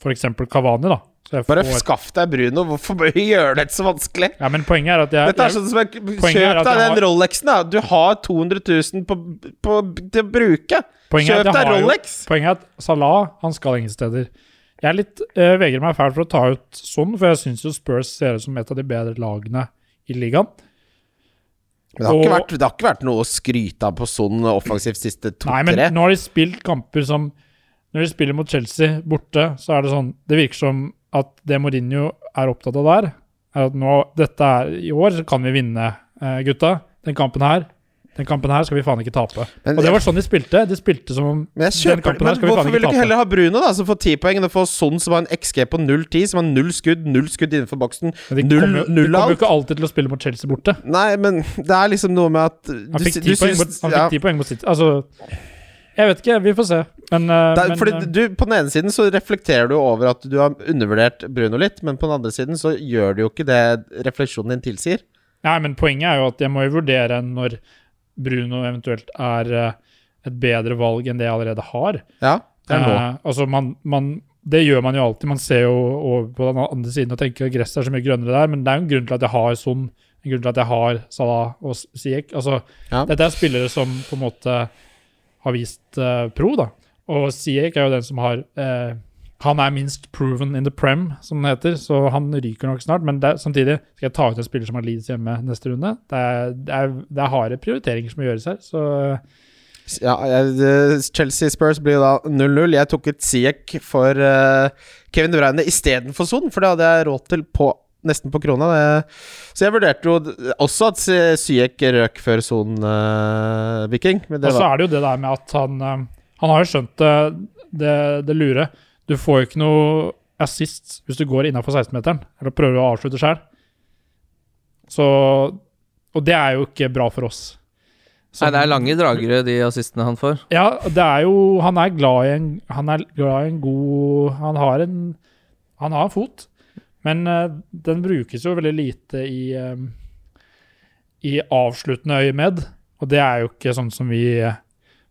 f.eks. Kavani, da. Så jeg Bare får, skaff deg Bruno. Hvorfor gjør *laughs* gjøre det så vanskelig? ja, men poenget er at jeg, Dette er sånn som jeg, Kjøp deg den Rolexen, da. Du har 200 000 på, på, til å bruke. poenget Kjøp deg Rolex! jo-. Poenget er at Salah han skal ingen steder. Jeg er litt øh, vegrer meg fælt for å ta ut sånn, for jeg syns jo Spurs ser ut som et av de bedre lagene i ligaen. Men det har, Og- vært, det har ikke vært noe å skryte av på sånn offensivt siste to-tre? Nei, men nå har de spilt kamper som Når de spiller mot Chelsea borte, så er det sånn Det virker som at det Mourinho er opptatt av der, er at nå Dette er I år så kan vi vinne, eh, gutta. Den kampen her Den kampen her skal vi faen ikke tape. Men- og det var sånn de spilte. De spilte som om Men, den kampen her men skal vi hvorfor vil du ikke ikke heller ha Bruno, da, som får ti poeng, enn å få Son som har en XG på 0-10, som har null skudd, null skudd innenfor boksen? Men de Null- jo- de kommer jo ikke alltid til å spille mot Chelsea borte. Nei, men det er liksom noe med at Han du, ti han fikk 10 poeng mot City. Altså Jeg vet ikke, vi får se. Men, eh, Det men fordi eh, du, På den ene siden så reflekterer du over at du har undervurdert Bruno litt, men på den andre siden så gjør du jo ikke det refleksjonen din tilsier. Nei, men poenget er jo at jeg må jo vurdere når Bruno eventuelt er eh, et bedre valg enn det jeg allerede har. Ja, det er nå. Eh, altså man, man, det gjør man jo alltid. Man ser jo over på den andre siden og tenker at gresset er så mye grønnere der, men det er jo en grunn til at jeg har Son, en grunn til at jeg har Salah og Siek. Altså, Ja. Dette er spillere som på en måte har vist uh, pro, da. Og Siek er jo den som har uh, Han er minst proven in the prem, som det heter, så han ryker nok snart. Men det, samtidig skal jeg ta ut en spiller som har Leeds hjemme neste runde. Det er, det er, er harde prioriteringer som må gjøres her, så Ja, Chelsea Spurs blir da 0-0. Jeg tok ut Siek for uh, Kevin De Bruyne istedenfor Son, for det hadde jeg råd til på nesten på krona. Det. Så jeg vurderte jo også at Syek røk før Son uh, Viking. Og så er det jo det der med at han eh, Han har jo skjønt det, det, det lure. Du får jo ikke noe assist hvis du går innafor 16-meteren, eller prøver å avslutte sjøl. Så Og det er jo ikke bra for oss. Nei, det er lange dragere, de assistene han får. Ja, det er jo Han er glad i en Han er glad i en god Han har en Han har en fot, men eh, den brukes jo veldig lite i eh, I avsluttende øyemed, og det er jo ikke sånn som vi eh,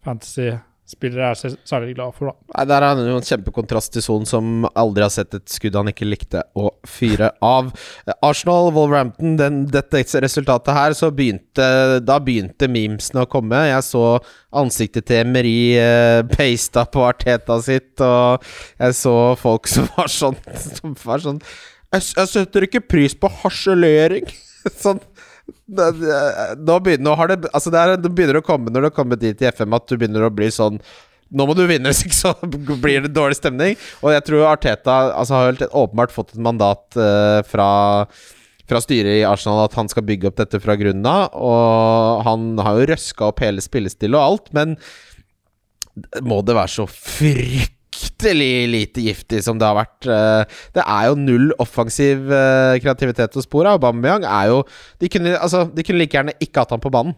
fantasy-spillere er særlig glad for, da. Nei, Der er det jo en kjempekontrast til Son, som aldri har sett et skudd han ikke likte å fyre av. Arsenal, Wolverhampton, den, dette resultatet her, så begynte Da begynte memesene å komme. Jeg så ansiktet til Emery eh, pasta på Arteta sitt, og jeg så folk som var sånn Som var sånn Jeg, jeg setter ikke pris på harselering. *laughs* sånn nå begynner, det, altså det, er, det begynner å komme når det har kommet dit i FM at du begynner å bli sånn nå må du vinne, hvis *laughs* ikke så blir det dårlig stemning. Og jeg tror Arteta altså, har helt åpenbart fått et mandat uh, fra, fra styret i Arsenal at han skal bygge opp dette fra grunnen av. Og han har jo røska opp hele spillestillet og alt, men må det være så fryktelig lite giftig som det har vært? eh, Det er jo null offensiv eh, kreativitet å spore. Aubameyang er jo de kunne, altså, de kunne like gjerne ikke hatt han på banen.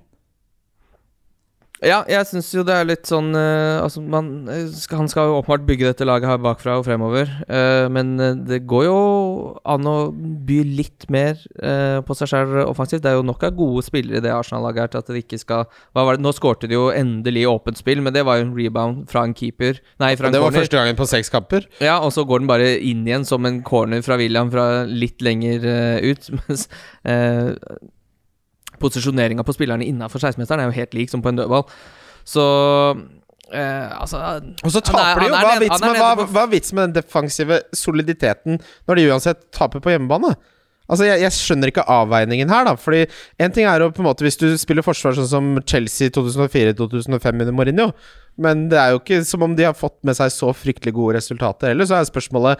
Ja, jeg syns jo det er litt sånn uh, Altså, man eh, Han skal jo åpenbart bygge dette laget her bakfra og fremover, Uh, men det går jo an å by litt mer uh, på seg sjøl offensivt. Det er jo nok av gode spillere i det Arsenal-laget her til at det ikke skal det? Nå skårte de jo endelig åpent spill, men det var jo en rebound fra en keeper. Nei, fra en Det var corner. første gangen på seks kamper. Ja, og så går den bare inn igjen som en corner fra William fra litt lenger ut. *laughs* Mens posisjoneringa på spillerne innafor 16-meteren er jo helt lik som på en dødball. Så eh, altså Og så er- taper de jo! Hva er vits med, hva, hva er vitsen med den defensive soliditeten når de uansett taper på hjemmebane? Altså, jeg, jeg skjønner ikke avveiningen her, da. Fordi en ting er jo på en måte hvis du spiller forsvar sånn som Chelsea 2004-2005 under Mourinho, men det er jo ikke som om de har fått med seg så fryktelig gode resultater heller. Så er spørsmålet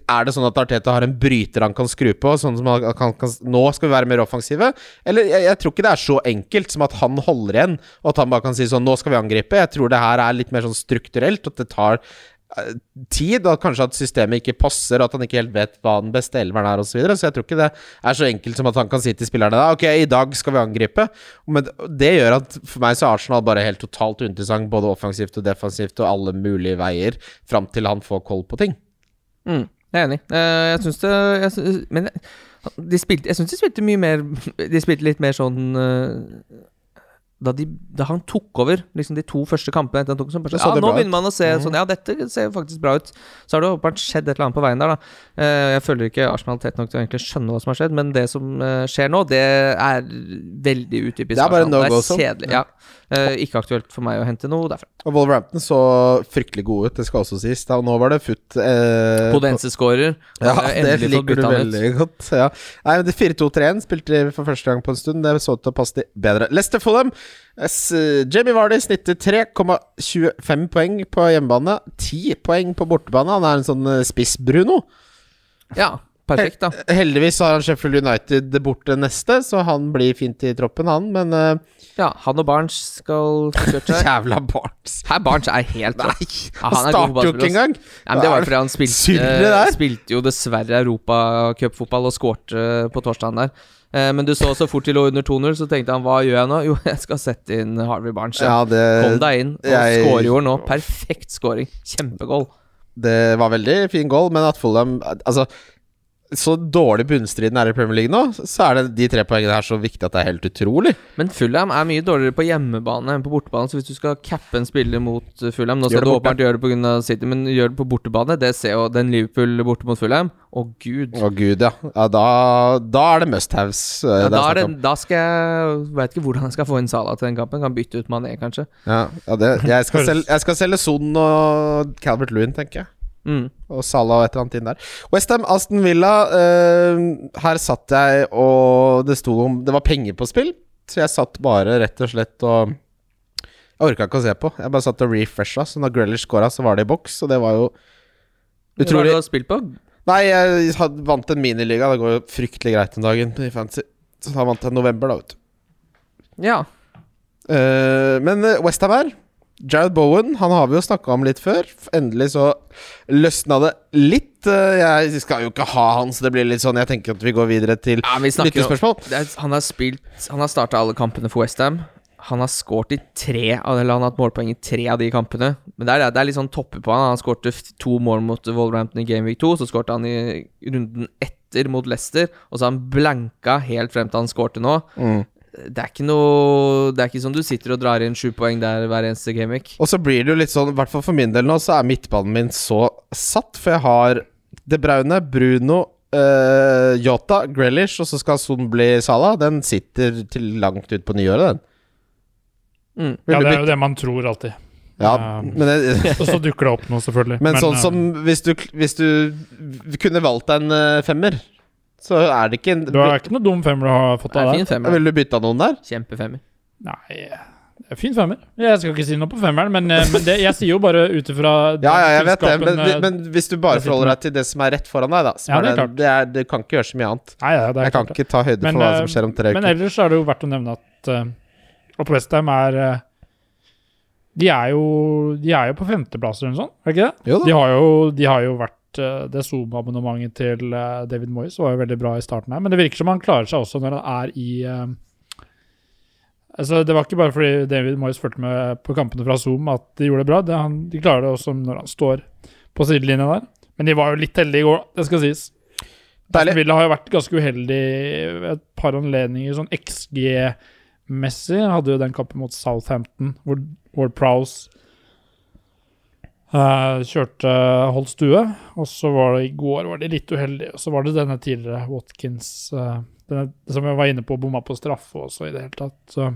er det sånn at Arteta har en bryter han kan skru på? Sånn som han kan, kan, Nå skal vi være mer offensive? Eller jeg, jeg tror ikke det er så enkelt som at han holder igjen, og at han bare kan si sånn Nå skal vi angripe. Jeg tror det her er litt mer sånn strukturelt, at det tar uh, tid, og kanskje at systemet ikke passer, og at han ikke helt vet hva den beste elveren er, osv. Så, videre. så jeg tror ikke det er så enkelt som at han kan si til spillerne da Ok, i dag skal vi angripe. Men det gjør at for meg så er Arsenal bare helt totalt uinteressant, både offensivt og defensivt, og alle mulige veier, fram til han får koll på ting. mm, Jeg er enig. Eh, jeg syns det jeg synes, Men de spilte Jeg syns de spilte mye mer *laughs* De spilte litt mer sånn eh, da, de, da han tok over liksom de to første kampene etter han tok bare, Så ja, Nå begynner man å se sånn Ja, dette ser faktisk bra ut. Så har det åpenbart skjedd et eller annet på veien der, da. Eh, jeg føler ikke Arsenal tett nok til å egentlig skjønne hva som har skjedd, men det som eh, skjer nå, det er veldig utypisk Det er bare no go sånn. kjedelig. Ja. Eh, ikke aktuelt for meg å hente noe derfra. Og Wolverhampton så fryktelig gode ut, det skal også sies. Da, nå var det futt eh, Podense-skårer. Ja, det liker du ut. veldig godt. Ja. Nei, men det 4-2-3-en spilte de for første gang på en stund. Det så ut til å passe de bedre. Lester Fulham. S Jamie Vardy snittet 3,25 poeng på hjemmebane. 10 poeng på bortebane. Han er en sånn eh, spiss Bruno. Ja, perfekt, da. Heldigvis har han Sheffield United borte neste, så han blir fint i troppen, han. Men uh... Ja, han og Barnes skal kjøre seg. *laughs* jævla Barnes. Her Barnes er helt rå. Nei, Ja, han han er starter jo ikke engang! Nei, men det var fordi han spilte, spilte jo dessverre europacupfotball og skårte på torsdagen der. Eh, Men du så så fort de lå under 2-0, så tenkte han hva gjør jeg nå? Jo, *laughs* jeg skal sette inn Harvey Barnes. Ja, det, Kom deg inn, og jeg- skårer jo nå. Perfekt scoring. Kjempegoal. det var veldig fin goal, men at Fulham Altså, så dårlig bunnstriden er i Premier League nå, så er det de tre poengene her så viktig at det er helt utrolig. Men Fulham er mye dårligere på hjemmebane enn på bortebane, så hvis du skal cappe en spiller mot eh, Fulham Nå skal du åpenbart gjøre det pga. City, men gjør det på bortebane. Det ser jo den Liverpool borte mot Fulham. Å, gud. Å gud, ja. ja da, da er det must-haves. eh, Ja, da, det, da skal jeg Veit ikke hvordan jeg skal få inn Salah til den kampen. Kan bytte ut Mané, kanskje. Ja, ja, det, jeg, skal selge, jeg skal selge Son og Calvert Lewin, tenker jeg. Mm. Og Salah og et eller annet inn der. Westham, Aston Villa. eh, her satt jeg, og det sto om Det var penger på spill, så jeg satt bare rett og slett og Jeg orka ikke å se på. Jeg bare satt og refresha, så når Grealish scora, så var det i boks, og det var jo utrolig Hva var det du har spilt på? Nei, jeg hadde, vant en miniliga. Det går jo fryktelig greit den dagen i fancy. Så da vant jeg november, da, vet du. Ja. Eh, men Westham her Jared Bowen han har vi jo snakka om litt før. Endelig så løsna det litt. Eh, jeg skal jo ikke ha han, så det blir litt sånn Jeg tenker at vi går videre til ja vi lyttespørsmål. Han har spilt Han har starta alle kampene for Westham. Han har skåret i tre av Eller han har hatt målpoeng i tre av de kampene. Men det er, det er litt sånn toppe på han. Han skårte to mål mot Wolverhampton i Game Week 2. Så skårte han i runden etter mot Leicester, og så har han blanka helt frem til han skårte nå. Mm. Det er ikke noe Det er ikke som du sitter og drar inn sju poeng der hver eneste gameweek. Og så blir det jo litt sånn, i hvert fall for min del nå, så er midtbanen min så satt. For jeg har De Braune, Bruno, uh, Yota, Grealish, og så skal Son bli Salah. Den sitter til langt ut på nyåret, den. Mm. Ja, det er jo det man tror alltid. Ja, Um, men, det, *laughs* Og så dukker det opp noe, selvfølgelig. men sånn eh, som hvis du, hvis du kunne valgt deg en eh, femmer, så er det ikke en Du har ikke noe dum femmer du har fått er av deg? Vil du bytte av noen der? Kjempefemmer. Nei, det er fin femmer. Jeg skal ikke si noe på femmeren, men, eh, men det, jeg sier jo bare ut ifra *laughs* Ja, ja, jeg vet det, men, eh, men hvis du bare forholder deg til det som er rett foran deg, da Ja, er det er det, klart. det, er, det kan ikke gjøre så mye annet. Nei, ja, det er Jeg kan klart kan ikke ta høyde Men, for hva eh, som skjer om tre uker. Men ellers er det jo verdt å nevne at uh, Oppe Westham er uh, De er jo De er jo på femteplass eller noe sånt, er det ikke det? Jo da. De har jo, de har jo vært Det Zoom-abonnementet til eh, David Moyes var jo veldig bra i starten her, men det virker som han klarer seg også når han er i eh, Altså, Det var ikke bare fordi David Moyes fulgte med på kampene fra Zoom at de gjorde det bra. Det, han, de klarer det også når han står på sidelinja der. Men de var jo litt heldige i går, det skal sies. Deilig. Villa har jo vært ganske uheldig et par anledninger, sånn XG-messig. Hadde jo den kampen mot Southampton, hvor Ward Prowse eh, kjørte holdt stue. Og så var det i går var de litt uheldige. Og så var det denne tidligere Watkins eh, denne, som jeg var inne på, bomma på straffe også i det hele tatt. Så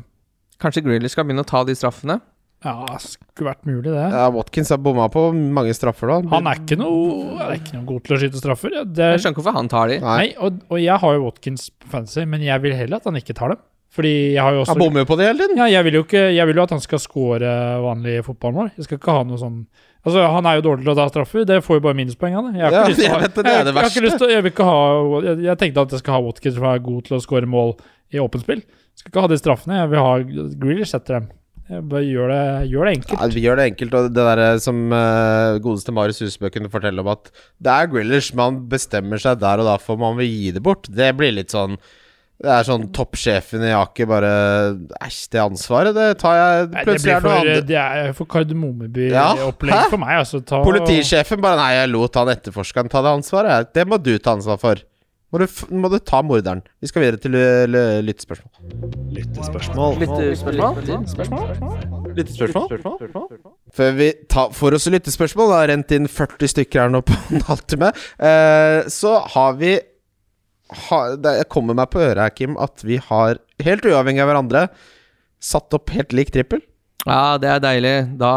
Kanskje Grealish skal begynne å ta de straffene? ja, skulle vært mulig, det. Ja, Watkins har bomma på mange straffer, da. Han er ikke noe, han er ikke noe god til å skyte straffer. Ja, det Jeg er, skjønner ikke hvorfor han tar de. Nei. nei, og, og jeg har jo Watkins fancy, men jeg vil heller at han ikke tar dem. Fordi jeg har jo også Han bommer jo på det hele tiden. Ja, jeg vil jo ikke Jeg vil jo at han skal score vanlige fotballmål. Jeg skal ikke ha noe sånn Altså, Han er jo dårlig til å ta straffer. Det får jo bare minuspoeng av det. Jeg har Ja, ikke lyst til å jeg vet det, det det jeg, jeg ikke lyst til, jeg vil ikke ha jeg, jeg tenkte at jeg skal ha Watkins som er god til å score mål i åpent spill. Skal ikke ha de straffene. Jeg vil ha Grealish etter dem. Bare gjør det, gjør det enkelt. Ja, vi gjør det enkelt, og det der som uh, godeste Marius Husebø kunne fortelle om at det er Grillers man bestemmer seg der og da for om man vil gi det bort. Det blir litt sånn Det er sånn toppsjefen i Aker bare Æsj, det ansvaret, det tar jeg Nei, det Plutselig er det noe for, annet. det er for Kardemommeby-opplegg ja? for meg. Altså, ta, Politisjefen bare Nei, jeg lot han etterforskeren ta det ansvaret. Det må du ta ansvar for. Må du, må du ta morderen. Vi skal videre til lyttespørsmål. Lyttespørsmål? lyttespørsmål. Lyttespørsmål. Før vi tar for oss lyttespørsmål, det har rent inn 40 stykker her nå på en halvtime, eh, så har vi ha, det Jeg kommer meg på øret her, Kim, at vi har, helt uavhengig av hverandre, satt opp helt lik trippel. Ja, det er deilig. Da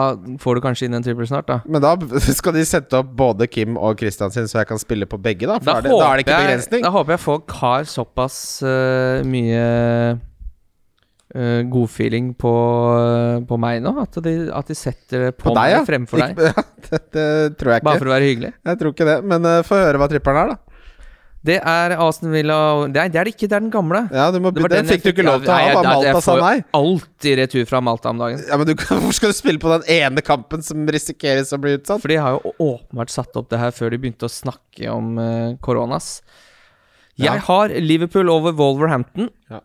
får du kanskje inn en trippel snart, da. Men da *laughs* skal de sette opp både Kim og Christian sin, så jeg kan spille på begge, da? For Da, er det, da er det ikke jeg- begrensning. Da håper jeg folk har såpass uh, mye uh, godfeeling på, på meg nå, at de, at de setter det på, På deg, ja? meg fremfor deg. Ikke- *laughs* Ja, det, det tror jeg ikke. Bare for å være hyggelig. Jeg tror ikke det. Men uh, få høre hva trippelen er, da. Det er Aston Villa Nei, det er det ikke, det er den gamle. Ja, du må, Det den, den fikk du ikke lov til å ha, jeg- jeg- jeg Malta sa får nei. Alltid retur fra Malta om dagen. Ja, men du, *laughs* Hvorfor skal du spille på den ene kampen som risikeres å bli utsatt? For de har jo åpenbart satt opp det her før de begynte å snakke om eh, koronas. Ja. Jeg har Liverpool over Wolverhampton. Ja.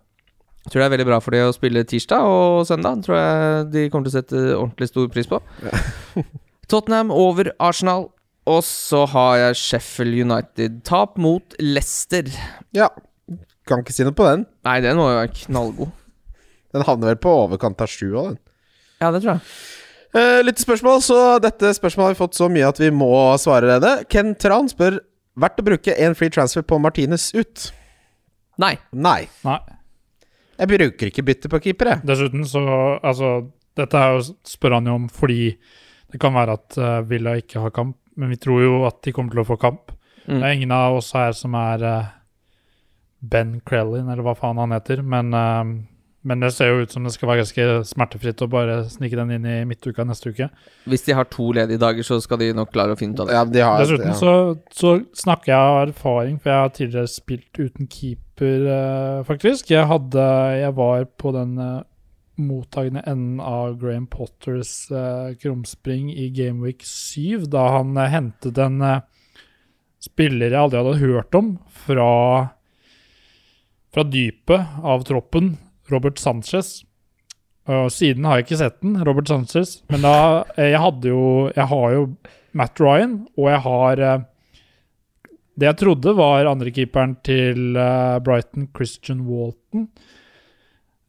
Tror det er veldig bra for de å spille tirsdag og søndag. Tror jeg de kommer til å sette ordentlig stor pris på. *laughs* Tottenham over Arsenal. Og så har jeg Sheffield United. Tap mot Leicester. Ja. Kan ikke si noe på den. Nei, den må jo knallgod. Den havner vel på overkant av sju òg, den. Ja, det tror jeg. Eh, litt spørsmål, så dette spørsmålet har vi fått så mye at vi må svare det. Ken Tran spør Verdt å bruke en free transfer på Martinez ut? Nei. Nei. Nei. Jeg bruker ikke bytte på keeper. Dessuten så Altså, dette er jo spør han jo om fordi det kan være at uh, Villa ikke har kamp, men vi tror jo at de kommer til å få kamp. Mm. Det er ingen av oss her som er uh, Ben Crellin, eller hva faen han heter, men uh, Men det ser jo ut som det skal være ganske smertefritt å bare snike den inn i midtuka neste uke. Hvis de har to ledige dager, så skal de nok klare å finne ut av det. Ja, de har, Dessuten ja. så, så snakker jeg av erfaring, for jeg har tidligere spilt uten keeper, uh, faktisk. Jeg hadde Jeg var på den mottagende enden av Graham Potters eh, krumspring i Gameweek 7, da han eh, hentet en eh, spiller jeg aldri hadde hørt om, fra fra dypet av troppen, Robert Sanchez. Og siden har jeg ikke sett den, Robert Sanchez. Men da eh, Jeg hadde jo Jeg har jo Matt Ryan, og jeg har eh, Det jeg trodde var andrekeeperen til eh, Brighton, Christian Walton.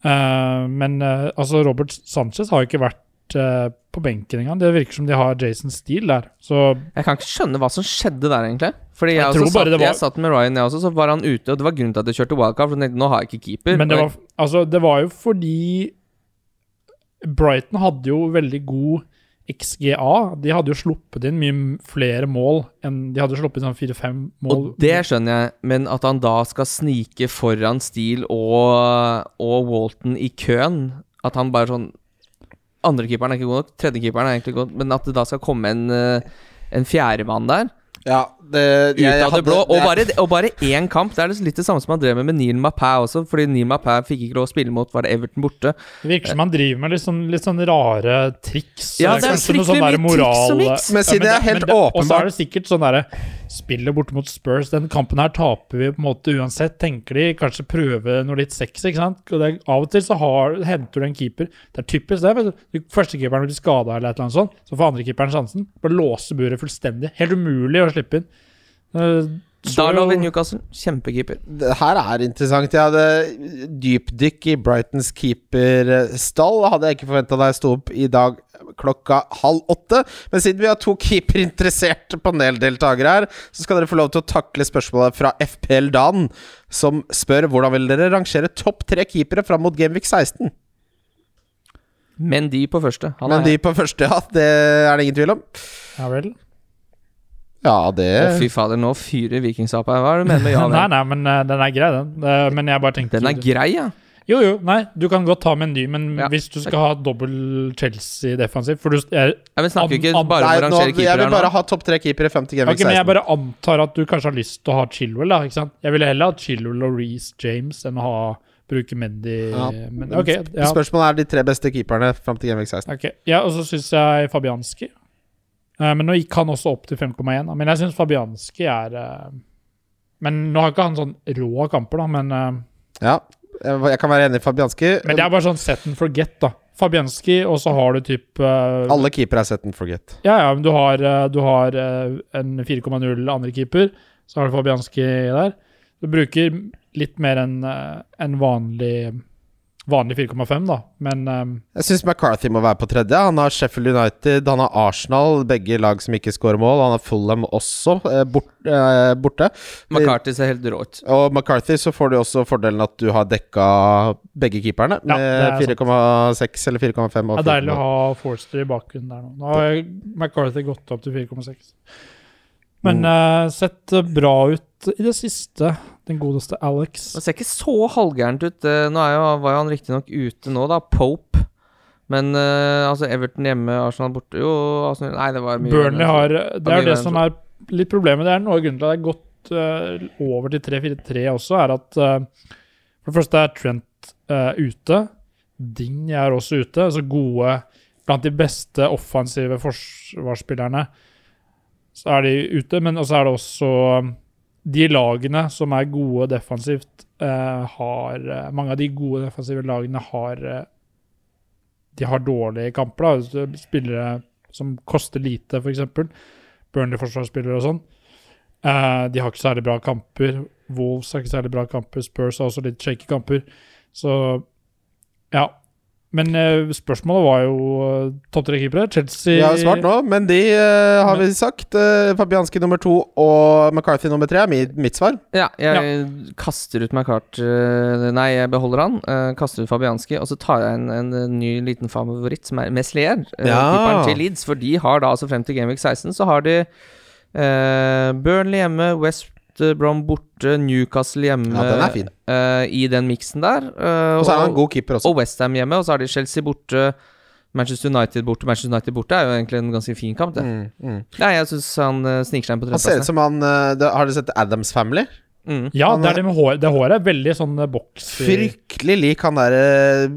Eh, men eh, altså, Robert Sanchez har jo ikke vært eh, på benken engang. Det virker som de har Jason Steele der. Så Jeg kan ikke skjønne hva som skjedde der, egentlig. Fordi jeg, Jeg satt, var- jeg satt med Ryan, jeg også, så var han ute, og det var grunnen til at jeg kjørte wildcard. For jeg tenkte, nå har jeg ikke keeper. Men det var, altså, det var jo fordi Brighton hadde jo veldig god XGA. De hadde jo sluppet inn mye flere mål enn De hadde sluppet inn sånn fire-fem mål. og det skjønner jeg, men at han da skal snike foran Steele og, og Walton i køen At han bare sånn Andrekeeperen er ikke god nok, tredjekeeperen er egentlig god, men at det da skal komme en, eh, en fjerdemann der ja, det, ut jeg av det blå. Og bare, og bare én kamp. Det er litt det samme som han drev med med Neil Mapæ også, fordi Neil Mapæ fikk ikke lov å spille mot var det Everton borte. Det virker som han driver med litt sånn, litt sånn rare triks. Ja, det er fryktelig der mye triks og moral- miks. Men siden det er helt åpenbart Og så er det sikkert sånn derre Spiller borte mot Spurs, den kampen her taper vi på en måte uansett. Tenker de kanskje prøve noe litt sexy, ikke sant? Og det, av og til så har, henter du en keeper. Det er typisk det. vet du. Førstekeeperen blir skada eller et eller annet sånt, så får andrekeeperen sjansen. Bare låse buret fullstendig. Helt umulig å slippe inn. Uh, Darlow i Newcastle, kjempekeeper. Det her er interessant. Jeg hadde dypdykk i Brightons keeperstall. Hadde jeg ikke forventa da jeg sto opp i dag klokka halv åtte. Men siden vi har to keeperinteresserte paneldeltakere her, så skal dere få lov til å takle spørsmålet fra FPL Dan, som spør hvordan vil dere rangere topp tre keepere fram mot Gameweek 16? Men de på første. Han Men er, de på første, ja, det er det ingen tvil om. Ja vel. Ja, det Å, fy fader, nå fyrer Vikingsapa. Hva er det du mener med ja *laughs* nei, nei, men uh, den er grei, den. Uh, men jeg bare tenkte Den er grei, ja. Jo, jo, nei, du kan godt ta med en ny, men Ja. hvis du skal ha dobbel Chelsea defensiv For du jeg, Jeg vil snakke ikke bare om å nå, rangere jeg vil bare nå. ha topp tre keepere frem til okay, Ok, men jeg bare antar at du kanskje har lyst til å ha Chilwell, da. ikke sant? Jeg ville heller ha Chilwell og Reece James enn å ha bruke Mendy. Ja. Men, ok, ja, Spørsmålet er de tre beste keeperne frem til Gameweek 16. ok. ja, og så syns jeg Fabianski. Eh, men nå gikk han også opp til 5,1. Men jeg syns Fabianski er eh, Men nå har ikke han sånn rå kamper, da. Men, eh, Ja, jeg, kan være enig i Fabianski. men det er bare sånn set and forget, da. Fabianski, og så har du typ Alle keepere er set and forget. Ja, ja, men du har, du har en 4,0 andre keeper, så har du Fabianski der. Du bruker litt mer enn en vanlig, vanlig 4,5, da, men um, Jeg syns McCarthy må være på tredje. Han har Sheffield United, han har Arsenal, begge lag som ikke skårer mål. Han har Fulham også eh, bort, eh, borte. McCarthy ser helt rå ut. Og McCarthy så får du også fordelen at du har dekka begge keeperne Ja, med er 4,6 eller 4,5. det er deilig å ha Forster i bakgrunnen der nå. Nå har McCarthy gått opp til 4,6. Men Mm. uh, sett bra ut i det siste, den godeste Alex. Det ser ikke så halvgærent ut. Eh, Nå er jo, var jo han riktignok ute nå, da. Pope. Men uh, altså Everton hjemme, Arsenal borte Jo, Arsenal, nei, det var mye Burnley har Det er jo det som er litt problemet. Det er noe av grunnen til at det er gått uh, over til 3-4-3 også, er at uh, For det første er Trent ute. Ding er også ute. Altså gode Blant de beste offensive forsvarsspillerne så er de ute. Men også er det også um, de lagene som er gode defensivt, eh, har eh, Mange av de gode defensive lagene har eh, De har dårlige kamper. da, Spillere som koster lite, f.eks. Burnley-forsvarsspillere og sånn. De har ikke særlig bra kamper. Wolves har ikke særlig bra kamper. Spurs har også litt shaky kamper. Så ja. Men eh, spørsmålet var jo uh, topp tre keepere. Chelsea Vi har svart nå, men de uh, har vi sagt. Uh, Fabianski nummer to og McCarthy nummer tre er mi, mitt svar. Ja, jeg kaster ut McCart eh, Nei, jeg beholder han. Uh, kaster ut Fabianski, og så tar jeg en, en, eh, ny liten favoritt, som er Meslier. Uh, Ja. Keeperen til Leeds. For de har da altså frem til Gameweek 16 så har de eh, Burnley hjemme, West Wester Brom borte, Newcastle hjemme Ja, den er fin. eh, i den miksen der. Uh, Og så er han en god keeper også. og Westham hjemme, og så har de Chelsea borte. Manchester United borte. Manchester United borte er jo egentlig en ganske fin kamp, det. Mm, mm. Nei, jeg syns han uh, sniker seg inn på Han ser ut som han eh, det, Har dere sett Adams Family? Mm. Ja, Han det er- det med hår. Det håret er veldig sånn eh, boks... Fryktelig lik han derre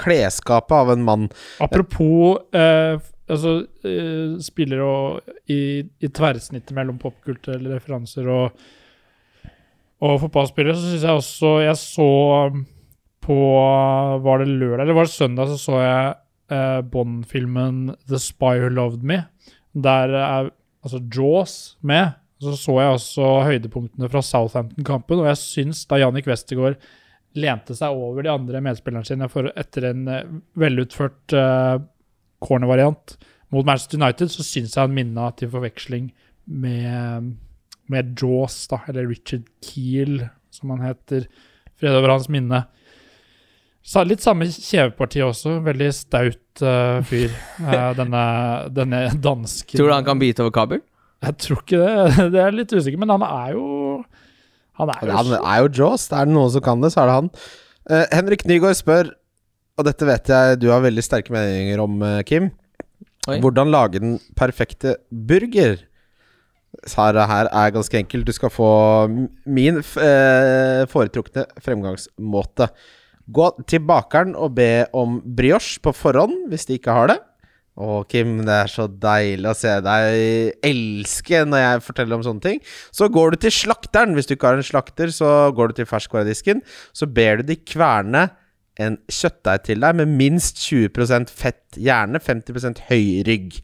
klesskapet av en mann. Apropos eh, altså, uh, spiller og, i, i tverrsnittet mellom popkulturelle referanser og, og fotballspillere, så syns jeg også Jeg så um, på Var det lørdag eller var det søndag, så så jeg uh, Bond-filmen The Spy Who Loved Me. Der er altså Jaws med. Så så jeg også høydepunktene fra Southampton-kampen, og jeg syns da Jannik Westergaard lente seg over de andre medspillerne sine for etter en eh, velutført uh, cornervariant mot Manchester United, så syns jeg han minna til forveksling med, med Jaws, da, eller Richard Keel, som han heter. Fred over hans minne. Sa, litt samme kjeveparti også. Veldig staut uh, fyr. uh, *laughs* denne, denne dansken. Tror du han kan bite over kabel? Jeg tror ikke det. *laughs* Det er litt usikker, men han er jo Han er jo Han er jo Jaws. Er det noen som kan det, så er det han. Uh, Henrik Nygaard spør, og dette vet jeg du har veldig sterke meninger om, eh, Kim. Oi. Hvordan lage den perfekte burger? Sara her er ganske enkelt. Du skal få min eh, foretrukne fremgangsmåte. Gå til bakeren og be om brioche på forhånd, hvis de ikke har det. Å, Kim, det er så deilig å se deg elske når jeg forteller om sånne ting. Så går du til slakteren. Hvis du ikke har en slakter, så går du til ferskvaredisken. Så ber du de kverne en kjøttdeig til deg med minst 20% fett, gjerne 50 høy rygg.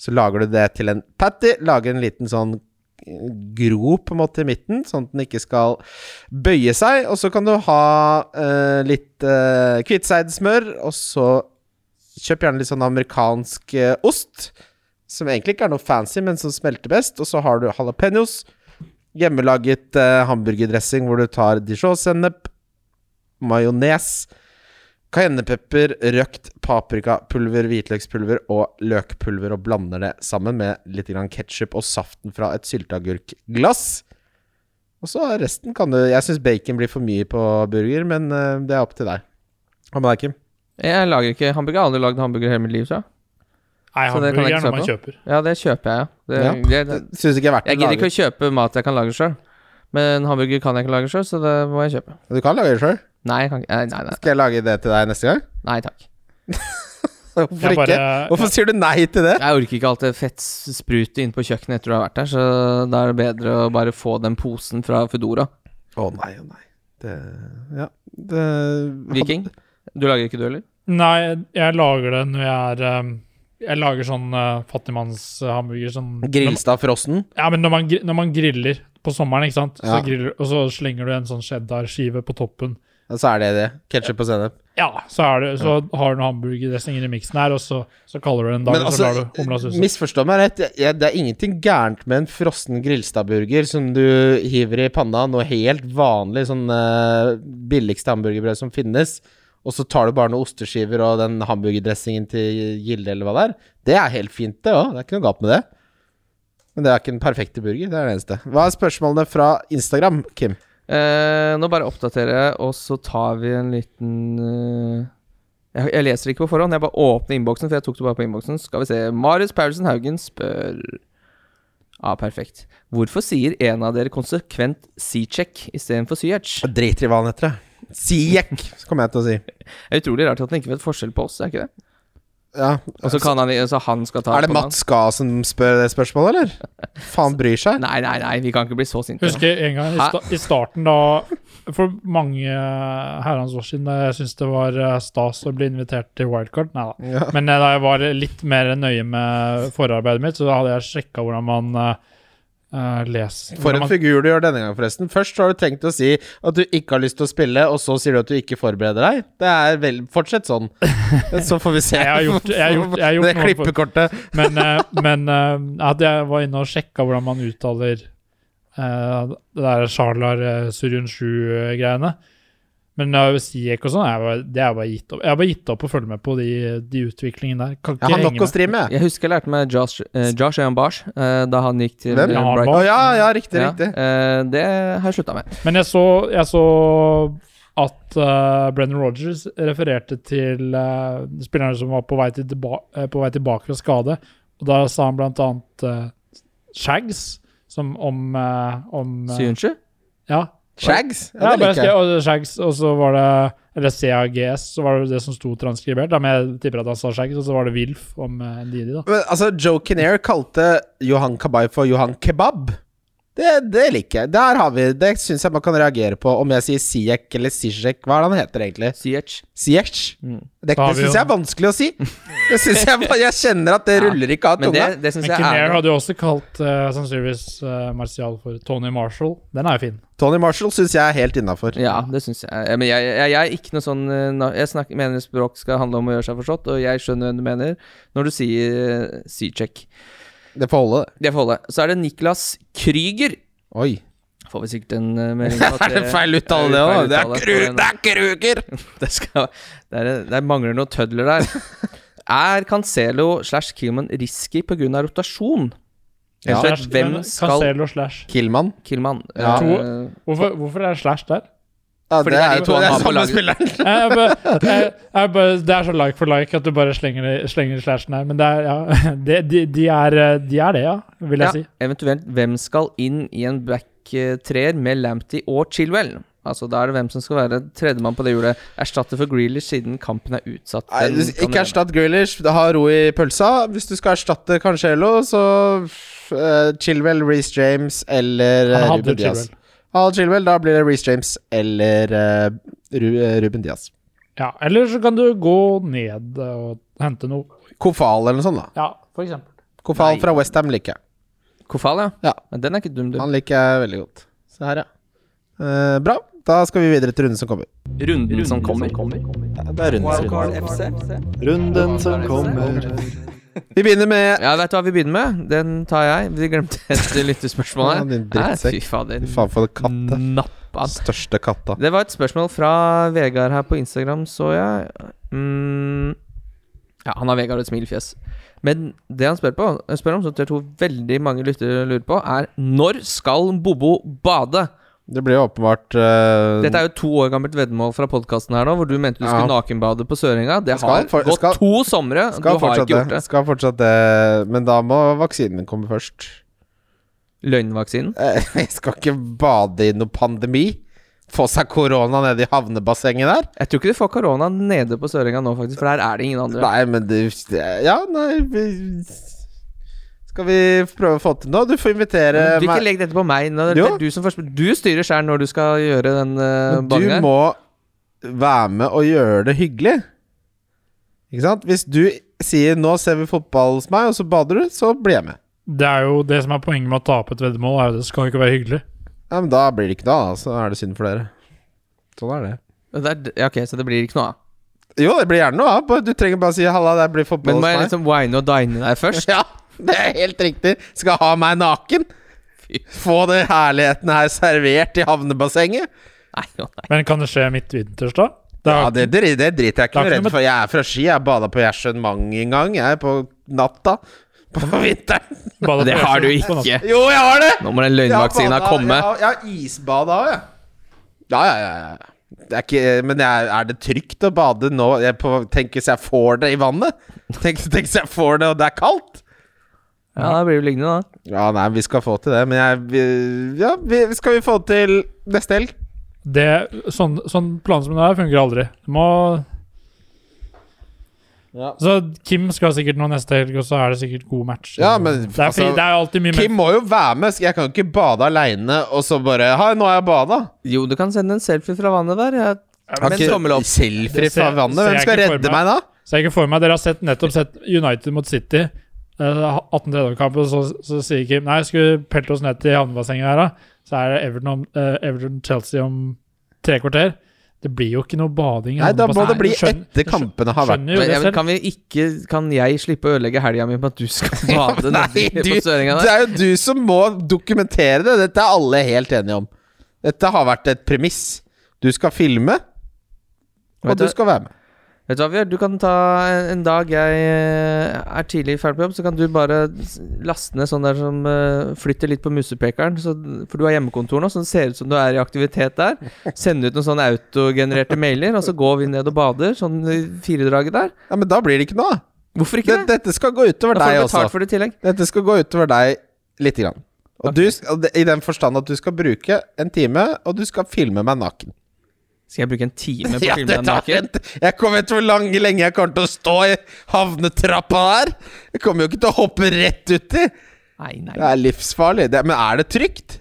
Så lager du det til en patty. Lager en liten sånn Gro grop på en måte i midten, sånn at den ikke skal bøye seg. Og så kan du ha eh, litt uh, hvitseidsmør, og så kjøp gjerne litt sånn amerikansk eh, ost. Som egentlig ikke er noe fancy, men som smelter best. Og så har du jalapeños. Hjemmelaget eh, hamburgerdressing hvor du tar dijon-sennep, majones, cayennepepper, røkt paprikapulver, hvitløkspulver og løkpulver, og blander det sammen med litt ketsjup og saften fra et sylteagurkglass. Og så resten kan du Jeg syns bacon blir for mye på burger, men eh, det er opp til deg. Hva med deg, Kim? Jeg lager ikke hamburger. Jeg har aldri lagd hamburger i hele mitt liv, tror jeg. Nei, Så det kan hamburger er noe man kjøper. Ja, det kjøper jeg, ja. Det, Ja. det, det, Syns ikke jeg er verdt jeg å gidder ikke å kjøpe mat jeg kan lage sjøl. Men hamburger kan jeg ikke lage sjøl, så det må jeg kjøpe. Du kan lage det sjøl. Nei, jeg. Nei, nei, nei, Skal jeg lage det til deg neste gang? nei takk. *laughs* Hvorfor bare, ikke? Hvorfor Hvorfor sier du nei til det? Jeg orker ikke alt det fettsprutet inn på kjøkkenet etter du har vært der, så da er det bedre å bare få den posen fra Foodora. Å nei, å nei. Det Ja. Det Viking, du lager ikke du heller? Nei, jeg lager det når jeg er um, Jeg lager sånn uh, fattigmannshamburger. Sånn, Grillstad frossen? Ja, men når man, når man griller på sommeren, ikke sant, Ja. griller, og så slenger du en sånn cheddar-skive på toppen. Og så er det det. Ketsjup og sennep. Ja, så, er det, så har du noen hamburgerdressing i miksen her, og så, så kaller du det en dag, Men og så lar altså, du misforstå meg rett. Jeg, jeg, det er ingenting gærent med en frossen Grilstad-burger som du hiver i panna. Noe helt vanlig, sånn eh, billigste hamburgerbrød som finnes. Og så tar du bare noen osteskiver og den hamburgerdressingen til Gilde, eller hva det er. Det er helt fint, det òg. Det er ikke noe galt med det. Men det er ikke den perfekte burger. Det er det eneste. Hva er spørsmålene fra Instagram, Kim? Eh, nå bare oppdaterer jeg, og så tar vi en liten uh, jeg, jeg leser ikke på forhånd, jeg bare åpner innboksen, for jeg tok det bare på innboksen. Skal vi se. Marius Paulsen Haugen spør Ja, perfekt. Hvorfor sier en av dere konsekvent C-check istedenfor C-hatch? driter i hva han heter. jeg. Siek, kommer jeg til å si. *laughs* Det er utrolig rart at han ikke vet forskjell på oss, er ikke det? Ja. Og så kan han Så han skal ta Er det Mats Gae som spør det spørsmålet, eller? Faen bryr seg? Nei, nei, nei, vi kan ikke bli så sinte. Husker en gang i, sta i starten, da For mange eh, herrens år siden, da jeg syntes det var eh, stas å bli invitert til wildcard. Nei da. Ja. Men eh, da jeg var litt mer nøye med forarbeidet mitt, så hadde jeg sjekka hvordan man eh, les. For en figur du gjør denne gang, forresten. Først har du tenkt å si at du ikke har lyst til å spille, og så sier du at du ikke forbereder deg. Det er vel Fortsett sånn. *laughs* Så får vi se. Jeg har gjort- jeg har gjort- jeg har gjort det klippekortet. Men, eh, men eh, at jeg var inne og sjekka hvordan man uttaler det der Sharlar uh, Suryun 7-greiene. Men uh, Siek og sånn, det er bare gitt opp. Jeg har bare gitt opp å følge med på de, de utviklingene der. Kan Jeg ikke har henge nok å med. streame, jeg. Jeg husker jeg lærte meg Josh, uh, Josh Eyan-Bars da han gikk til Hvem? eh, Brighton. Å ja, ja, riktig, Ja, riktig. Uh, det har jeg slutta med. Men jeg så, jeg så at uh, Brennan Rogers refererte til uh, spillerne som var på vei, eh, på vei tilbake fra skade. Og da sa han blant annet uh, Shags, som om, uh, om uh, Syunshu? Ja, Shags? Ja, det liker jeg. og Shags, og så var det Eller CAGS, så var det det som sto transkribert. Men jeg tipper at han sa Shags, og så var det Wilf om Ndidi, da. Men, altså, Joe Kinnear kalte Johan Kabay for Johan Kebab. Det, det liker jeg. Der har vi Det syns jeg man kan reagere på. Om jeg sier Siek eller Sijek hva er det han heter egentlig? Siech. Siech? Mm. Det, det syns jeg er vanskelig å si. Det synes jeg, jeg kjenner at det *laughs* Ja, ruller ikke av Men det, tunga. det Men jeg er hadde jo også kalt uh, sannsynligvis uh, Martial for Tony Marshall. Den er jo fin. Tony Marshall syns jeg er helt innafor. Ja, det syns jeg. Men jeg, jeg, jeg er ikke noe sånn eh, Jeg snakker, mener språk skal handle om å gjøre seg forstått, og jeg skjønner hva du mener når du sier uh, C-check. Det får holde, det. Det får holde. Så er det Niklas Krüger. Oi. Får vi sikkert en uh, melding på *laughs* at Er det feil uttale, det òg? Det er den. det er Kruger! *laughs* Det, skal, det, er, det mangler noe tødler der. Er Cancelo slash Killman risky pga. rotasjon? Ja. Slash- hvem skal Cancelo slash. Killman. Killman Ja. Hvorfor, hvorfor er det slash der? Ja, Fordi det det er de jo to han det har på laget. *laughs* Jeg, jeg, bare, jeg, jeg bare, det er så like for like at du bare slenger, slenger slashen her. Men det er, ja, *laughs* det, de, de, er, de er det, ja, vil jeg ja, si. Eventuelt hvem skal inn i en backtreer med Lamptey og Chilwell? Altså Da er det hvem som skal være tredjemann på det hjulet. Erstatte for Grealish siden kampen er utsatt. Nei, du, ikke erstatt Grealish. Ha ro i pølsa. Hvis du skal erstatte Cancelo, så uh, Chilwell, Reece James eller Han hadde Ruben Diaz. Ha Chilwell, da blir det Reece James eller uh, Ruben Diaz. Ja, eller så kan du gå ned og hente noe. Kofal eller noe sånt, da. Ja, for eksempel. Kofal Nei. fra Westham liker jeg. Kofal, ja. Ja. Men Den er ikke dum, du. Han liker jeg veldig godt. Se her, ja. Uh, bra. Da skal vi videre til runden som kommer. Runden som kommer. Ja, det er rundens runde. Runden som kommer. Vi begynner med Ja, vet du hva vi begynner med? Den tar jeg. Vi glemte et *laughs* lyttespørsmål her. Ja, din drittsekk. Fy fader. Faen for katte. Nappa. Største katta. Det var et spørsmål fra Vegard her på Instagram, så jeg. Mm, ja, han har Vegard et smilfjes. Men det han spør, på, spør om, som jeg tror veldig mange lyttere lurer på, er når skal Bobo bade? Det blir jo åpenbart uh, Dette er jo to år gammelt veddemål fra podkasten her nå, hvor du mente du skulle Ja. nakenbade på Sørenga. Det har for- gått skal- to somre, du har ikke gjort det. Skal fortsatt det. Men da må vaksinen komme først. Løgnvaksinen. Eh, *laughs* Jeg skal ikke bade i noe pandemi. Få seg korona nede i havnebassenget der. Jeg tror ikke du får korona nede på Sørenga nå, faktisk, for der er det ingen andre. Nei, men det, Ja, nei vi, Skal vi prøve å få til noe? Du får invitere Du ikke meg legg dette på meg. Nå, det er du, som først, du styrer sjøl når du skal gjøre den uh, du må være med og gjøre det hyggelig. Ikke sant? Hvis du sier 'nå ser vi fotball hos meg', og så bader du, så blir jeg med. Det er jo det som er poenget med å tape et veddemål, er jo det skal ikke være hyggelig. Ja, men Da blir det ikke noe av. Så er det synd for dere. Sånn er det. det er, ja, Ok, så det blir ikke noe av. Jo, det blir gjerne noe av. Du trenger bare å si 'halla, det blir fotball hos meg'. Men må jeg liksom wine og dine deg først? *laughs* Ja, det er helt riktig. Skal ha meg naken. Få det herligheten her servert i havnebassenget. Nei, nei. Men kan det skje midtvinters, da? Det er, Ja, det, det, det driter jeg ikke noe redd for. Jeg er fra Ski. Jeg bada på Gjersund mang en gang. Jeg på natta. På vinteren. badet Det har du ikke. Jo, jeg har det! Nå må den løgnvaksina komme. Jeg har, jeg har isbada òg, jeg. Ja, ja, ja. ja. Det er ikke, men jeg, er det trygt å bade nå? Jeg på, tenk hvis jeg får det i vannet? Tenk, tenk hvis jeg får det, og det er kaldt? Ja, det blir jo liggende, da. Ja, nei, vi skal få til det. Men jeg vi, Ja, vi, skal vi få til neste helg? Det, sånn, sånn plan som det er, funker aldri. Du må Ja. Så Kim skal sikkert nå neste helg, og så er det sikkert god match. Ja, men, det, er, fri- altså, det er alltid mye Kim må jo være med. Jeg kan jo ikke bade aleine og så bare Hei, nå har jeg bada. Jo, du kan sende en selfie fra vannet der. Jeg, Har men ikke en. Selfie fra vannet? Hvem skal redde meg. meg da? Så jeg ikke for meg Dere har sett, nettopp sett United mot City. Eh, 18 kamp, og så, så sier Kim Nei, skulle pelte oss ned til havnebassenget her, da. Så er det Everton, om- eh, Everton Chelsea om tre kvarter. Det blir jo ikke noe bading. Nei, da må det bli skjønner- etter kampene har vært. Men, men kan vi ikke Kan jeg slippe å ødelegge helga mi på at du skal *laughs* bade Nei, nedi du, på Sørenga det er jo du som må dokumentere det. Dette er alle helt enige om. Dette har vært et premiss. Du skal filme, og du du- skal være med. Vet du hva vi gjør? Du kan ta en, en dag jeg eh, er tidlig ferdig på jobb, så kan du bare laste ned sånn der som uh, flytter litt på musepekeren. Så, for du har hjemmekontor nå, så det ser ut som du er i aktivitet der. Sende ut noen sånne autogenererte mailer, og så går vi ned og bader. Sånn i firedraget der. Ja, Men da blir det ikke noe, da. Hvorfor ikke Det, det? dette skal gå utover deg du også. for det tillegg. Dette skal gå utover deg lite grann. Og du, og det- I den forstand at du skal bruke en time, og du skal filme meg naken. Skal jeg bruke en time på å filme deg naken? Jeg kommer vet hvor lang, lenge jeg kommer til å stå i havnetrappa der! Jeg kommer jo ikke til å hoppe rett uti. Nei, nei. Det er livsfarlig. Det, men er det trygt?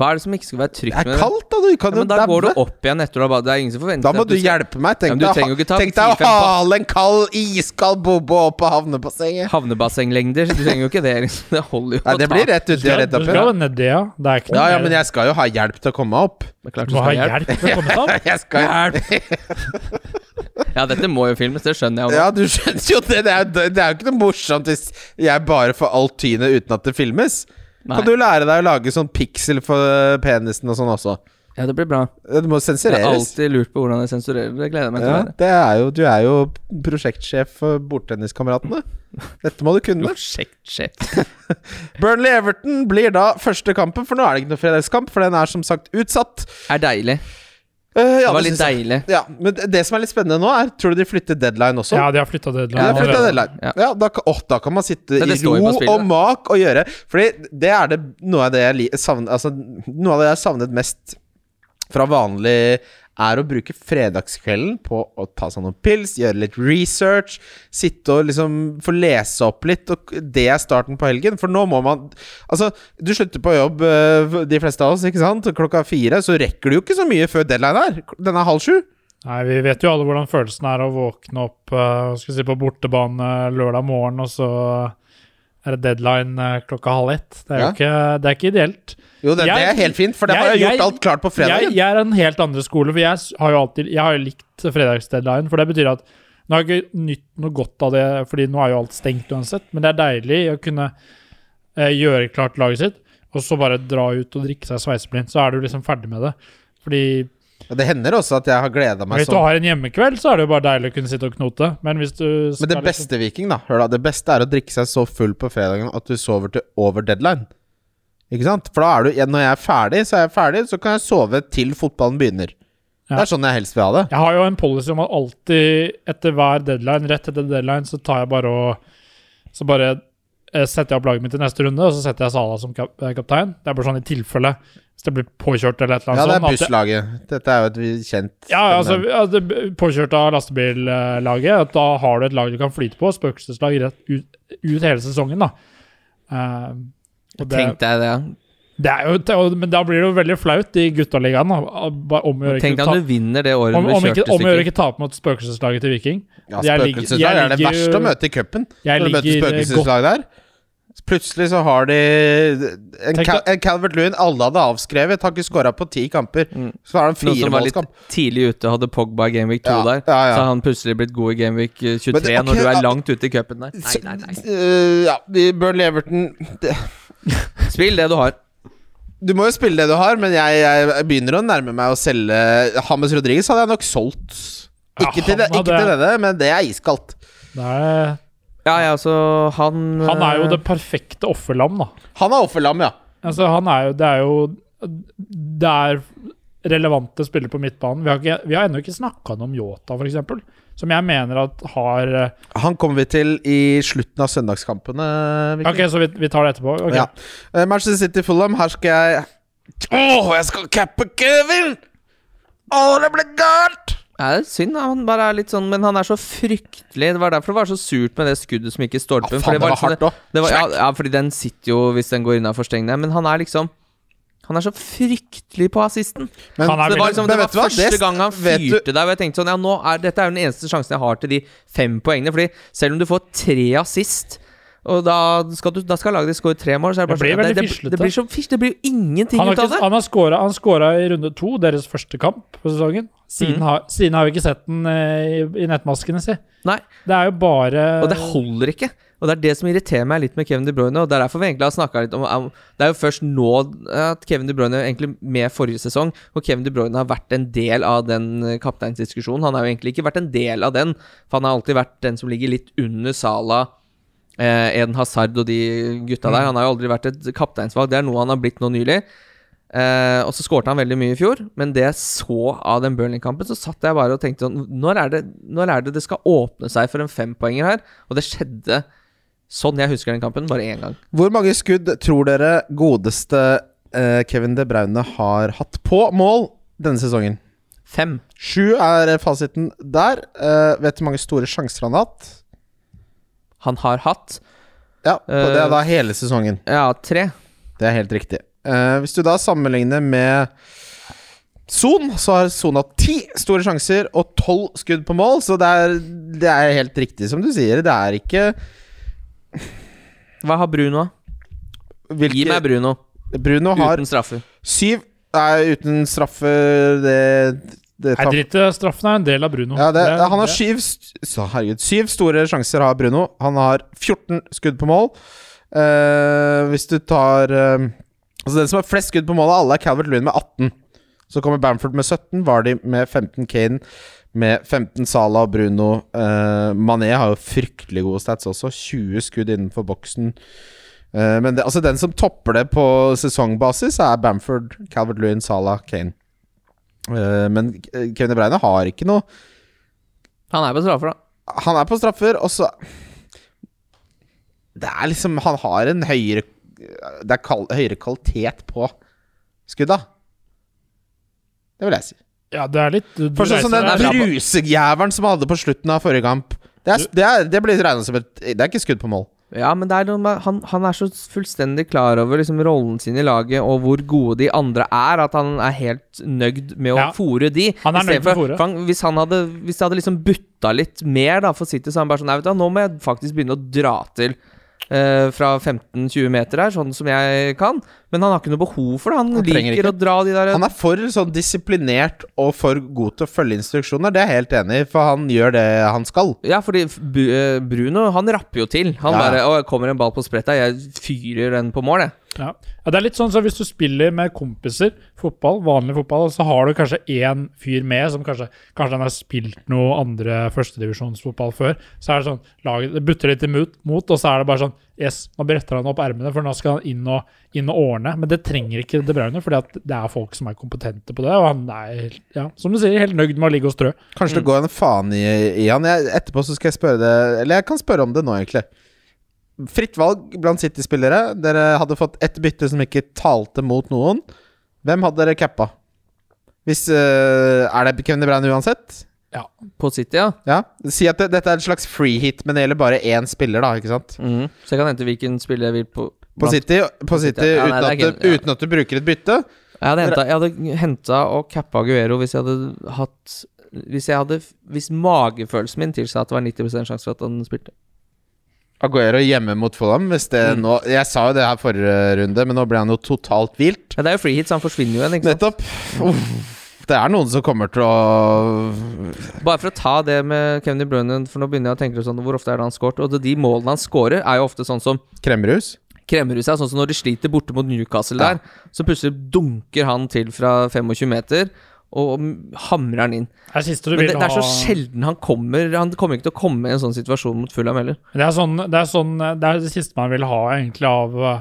Hva er det som ikke skal være Det trygt er med det? kaldt, da. Du kan jo Ja, jo men da går du opp igjen etter å ha badet. Det er ingen som forventer Da må at du skal- hjelpe meg. Tenk deg, jo tenk å hale en kald, iskald bobo opp på havnebassenget. Havnebassenglengder. Du trenger jo ikke det. Liksom. Det holder jo Nei, det blir rett uti og rett oppi. du skal ned det, ja. Det er ikke Ja, noe ja, ja, men jeg skal jo ha hjelp til å komme meg opp. Det er klart Du du skal ha hjelp. hjelp til å komme deg opp. *laughs* Jeg skal hjelp. *laughs* Ja, dette må jo filmes, det skjønner jeg også. Ja, du skjønner jo det. Det er, jo- det er jo ikke noe morsomt hvis jeg bare får alt tynet uten at det filmes. Nei. Kan du lære deg å lage sånn piksel for penisen og sånn også? Ja, det blir bra. Det må Jeg har alltid lurt på hvordan jeg sensurerer. Det gleder jeg meg til Ja, det er jo, du er jo prosjektsjef for bordtenniskameratene. Dette må du kunne. Prosjektsjef. *laughs* Burnley-Everton blir da første kampen, for nå er det ikke noe fredagskamp, for den er som sagt utsatt. Er deilig. Eh, ja, Det var litt deilig. Ja, men det- det som er litt spennende nå, er Tror du de flytter deadline også? Ja, de har flytta Ja, de har flyttet deadline. Ja. Ja, da, å, da kan man sitte i ro og mak og gjøre Fordi det er det noe av det jeg savnet, Altså, noe av det jeg savnet mest fra vanlig er å bruke fredagskvelden på å ta seg noen pils, gjøre litt research, sitte og liksom få lese opp litt, og det er starten på helgen. For nå må man Altså, du slutter på jobb, eh, de fleste av oss, ikke sant? Klokka fire, så rekker du jo ikke så mye før deadline er. Den er halv sju. Nei, Vi vet jo alle hvordan følelsen er å våkne opp uh, skal si, på bortebane lørdag morgen, og så er det deadline eh, klokka halv ett. Det er jo Ja. ikke, det er ikke ideelt. Jo, det, Jeg- det er helt fint, for det har jeg- jeg gjort jeg- alt klart på fredag. jeg er en helt andre skole, for jeg har jo alltid Jeg har jo likt fredagsdeadline. For det betyr at nå har jeg ikke nytt noe godt av det, Fordi nå er jo alt stengt uansett. Men det er deilig å kunne eh, gjøre klart laget sitt, og så bare dra ut og drikke seg sveiseblind. Så er du liksom ferdig med det. Fordi Det hender også at jeg har gleda meg sånn. hvis du sånn. har en hjemmekveld, så er det jo bare deilig å kunne sitte og knote. Men Men det beste, Viking, da da, det beste er å drikke seg så full på fredagen at du sover til over deadline. Ikke sant? For da er du Når jeg er ferdig, så er jeg ferdig, så kan jeg sove til fotballen begynner. Ja. Det er sånn jeg helst vil ha det. Jeg har jo en policy om at alltid etter hver deadline, rett etter deadline, så tar jeg bare og Så bare eh, setter jeg opp laget mitt i neste runde, og så setter jeg Sala som kap kaptein. Det er bare sånn i tilfelle hvis det blir påkjørt eller et eller Ja, det er sånt. busslaget. Dette er jo et vi- kjent Ja, altså, altså påkjørt av lastebillaget. At da har du et lag du kan flyte på. Spøkelseslag rett ut, ut hele sesongen, da. Uh, og det, Tenk deg det. det er jo, det, er jo- men da blir det jo veldig flaut i guttaligaen. Tenk deg om du vinner det året om, du om, ikke, om å gjøre ikke tape mot spøkelseslaget til Viking. Ja, jeg spøkelseslag er det verste å møte i cupen. Når du møter ligger spøkelseslag der. Plutselig så har de En, Cal en Calvert Lewin alle hadde avskrevet, har ikke skåra på ti kamper. Mm. Så har han Noen som var litt firemålskamp. tidlig ute, hadde Pogba i Gameweek 2 Ja, der. ja, ja. Så har han plutselig blitt god i Gameweek 23 det- okay, når du ja. er langt ute i cupen der. Nei, nei, nei. Uh, ja, vi- Leverton Everton *laughs* Spill det du har. Du må jo spille det du har, men jeg, jeg begynner å nærme meg å selge James Rodriguez hadde jeg nok solgt. Ja, Ikke, til, det, ikke hadde- til denne, men det er iskaldt. Det er, Ja, ja, altså Han han er jo eh, det perfekte offerlam, da. Han er offerlam, ja. Altså, han er jo Det er jo Det er relevante spillere på midtbanen. Vi har, ikke, vi har ennå ikke snakka om Yota, f.eks. Som jeg mener at har eh, Han kommer vi til i slutten av søndagskampene. Ok, så vi, vi tar det etterpå. Okay. Ja. Uh, Manchester City Fulham, her skal jeg Åh, jeg skal cappe Kevin! Åh, det ble galt! Ja, det er synd. Han bare er litt sånn Men han er så fryktelig Det var derfor det var så surt med det skuddet som gikk i stolpen. Ja, det var liksom hardt det var, ja, ja, fordi den sitter jo hvis den går innafor stengene. Men han er liksom Han er så fryktelig på assisten. Men, Så det var, liksom, det var du første gang han fyrte der, og jeg tenkte sånn Ja, nå er, dette er jo den eneste sjansen jeg har til de fem poengene. Fordi selv om du får tre assist, og da skal, du, da skal laget ditt skåre tre mål, så er det Det blir sånn veldig fislete. det, det blir så fisk, det blir jo ingenting ut av det. han har scora, han scora i runde to, deres første kamp på sesongen. Siden, mm. har, siden har vi ikke sett den eh, i, i nettmaskene, si. Nei, Det er jo bare og det holder ikke. Og det er det som irriterer meg litt med Kevin De Bruyne. Og det er derfor vi egentlig har snakket litt om om- Det er jo først nå at Kevin De Bruyne egentlig med forrige sesong, hvor Kevin De Bruyne har vært en del av den eh, kapteinsdiskusjonen. Han har jo egentlig ikke vært en del av den, for han har alltid vært den som ligger litt under Salah, eh, Eden Hazard og de gutta der. Han har jo aldri vært et kapteinsvalg. Det er noe han har blitt nå nylig. Eh, og så skårte han veldig mye i fjor, men det jeg så av den Burnley-kampen, så satt jeg bare og tenkte sånn når er, det, når er det det skal åpne seg for en fempoenger her? Og det skjedde sånn jeg husker den kampen, bare én gang. Hvor mange skudd tror dere godeste eh, Kevin De Braune har hatt på mål denne sesongen? Fem. Sju er fasiten der. Eh, vet du hvor mange store sjanser han har hatt? Han har hatt Ja, på Eh, det er da hele sesongen. ja, tre. Det er helt riktig. Eh, hvis du da sammenligner med Son, så har Son hatt ti store sjanser og tolv skudd på mål, så det er, det er helt riktig som du sier. Det er ikke Hva har Bruno? hvilke, Gi meg Bruno. Bruno har Uten straffer. syv Nei, uten straffe Det, det straffen er en del av Bruno. Ja, det, Det- han har syv så, Herregud, syv store sjanser har Bruno. Han har 14 skudd på mål. Uh, hvis du tar uh, Altså Den som har flest skudd på mål av alle, er Calvert Lewin med 18. Så kommer Bamford med 17, Vardy med 15, Kane med 15, Salah og Bruno. Uh, Mané har jo fryktelig gode stats også. 20 skudd innenfor boksen. Men det, altså den som topper det på sesongbasis, er Bamford, Calvert Lewin, Salah, Kane. Eh, men Kevin De Bruyne har ikke noe Han er på straffer, da. han er på straffer, og så Det er liksom Han har en høyere Det er kal høyere kvalitet på skudda. Det vil jeg si. Ja, det er litt For sånn som den brusejævelen som hadde på slutten av forrige kamp. Det, er, det, er, det blir regna som et Det er ikke skudd på mål. Ja, men er noe han, han er så fullstendig klar over liksom, rollen sin i laget og hvor gode de andre er, at han er helt nøyd med å Ja. fòre de. Han er nøyd med å for hvis, han hadde, hvis det hadde liksom butta litt mer da for City, så er han bare sånn Nei, vet du nå må jeg faktisk begynne å dra til Uh, fra 15-20 meter her, sånn som jeg kan. Men han har ikke noe behov for det. Han, Han liker ikke. å dra de der Han er for sånn disiplinert og for god til å følge instruksjoner. Det er jeg helt enig i, for han gjør det han skal. Ja, fordi eh, Bruno han rapper jo til. Han Ja. bare Å, kommer en ball på spretta, jeg fyrer den på mål, jeg. Ja. ja, Det er litt sånn så hvis du spiller med kompiser, fotball, vanlig fotball, så har du kanskje én fyr med som kanskje, kanskje han har spilt noe andre førstedivisjonsfotball før. Så er det sånn laget, Det butter litt imot, mot, og så er det bare sånn Yes, nå bretter han opp ermene, for nå skal han inn og, inn og ordne. Men det trenger ikke De Bruyne, for det er folk som er kompetente på det. Og han er, ja, som du sier, helt nøyd med å ligge og strø. Kanskje det går en faen i, i han. Jeg, etterpå så skal jeg spørre det Eller jeg kan spørre om det nå, egentlig. Fritt valg blant City-spillere. Dere hadde fått ett bytte som ikke talte mot noen. Hvem hadde dere cappa? Hvis uh, Er det Kevin De Bruyne uansett? På City, ja. Ja. Si at det, dette er en slags free hit, men det gjelder bare én spiller, da. Ikke sant? Mm. Så jeg kan hente hvilken spiller jeg vil på. På City, på City Ja, uten, nei, at du, ikke- ja. uten at du bruker et bytte. Jeg hadde henta, jeg hadde henta og cappa Aguero hvis jeg hadde hatt Hvis jeg hadde Hvis magefølelsen min tilsa at det var 90 sjanse for at han spilte. Aguero hjemme mot Fulham. Hvis det Mm. nå Jeg sa jo det her forrige runde, men nå ble han jo totalt vilt. Ja, det er jo free hit, så han forsvinner jo igjen. Nettopp. Uff. Det er noen som kommer til å Bare for å ta det med Kevin De Bruyne, for nå begynner jeg å tenke sånn Hvor ofte er det han skåret? Og de målene han skårer, er jo ofte sånn som Kremmerhus. Kremmerhus er. Sånn som når de sliter borte mot Newcastle Ja. der, så plutselig dunker han til fra 25 meter. Og hamrer han inn. Er Men vil det, det er så ha- sjelden han kommer Han kommer ikke til å komme i en sånn situasjon mot Fulham heller. Det er, sånn, det, er sånn, det er det siste man vil ha egentlig av uh,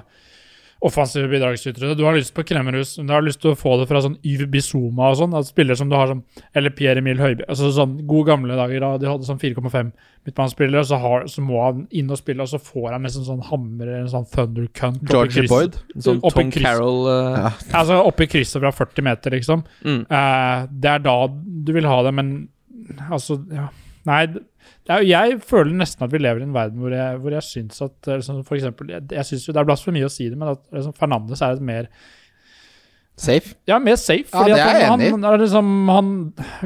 offensive bidragsytere. Du har lyst på Kremmerhus, du har lyst til å få det fra sånn Yves Bizuma og sånn. Altså spillere som du har som Eller Pierre Emil Høiby. Altså sånn gode gamle dager da de hadde sånn 4,5 midtbanespillere, så, har- så må han inn og spille, og så får han nesten sånn hammer eller en sånn thunder cunt. oppi Georgie Boyd. Sånn Oppe i Tom kryss. Carroll uh, Ja. *laughs* Altså oppi krysset fra 40 meter, liksom. mm. Uh, det er da du vil ha det, men altså ja. Nei, er, jeg føler nesten at vi lever i en verden hvor jeg, hvor jeg syns at eh, liksom, For eksempel, jeg, jeg synes jo Det er blasfemi å si det, men at liksom, Fernandes er et mer Safe. Ja, mer safe. Ja, det er jeg han, enig i. liksom, han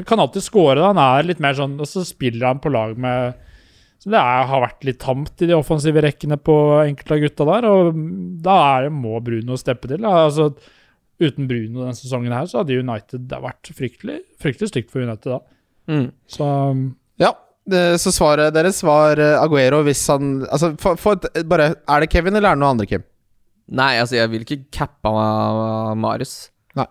kan alltid score. da. Han er litt mer sånn Og så spiller han på lag med så Det er, har vært litt tamt i de offensive rekkene på enkelte av gutta der, og da er det, må Bruno steppe til. Altså, uten Bruno denne sesongen her, så hadde United vært fryktelig, fryktelig stygt for United da. Mm. Så Ja. Eh, så svaret deres var eh, Aguero hvis han Altså, for, for bare Er det Kevin, eller er det noe andre, Kim? Nei, altså, jeg vil ikke cappe Marius. Nei.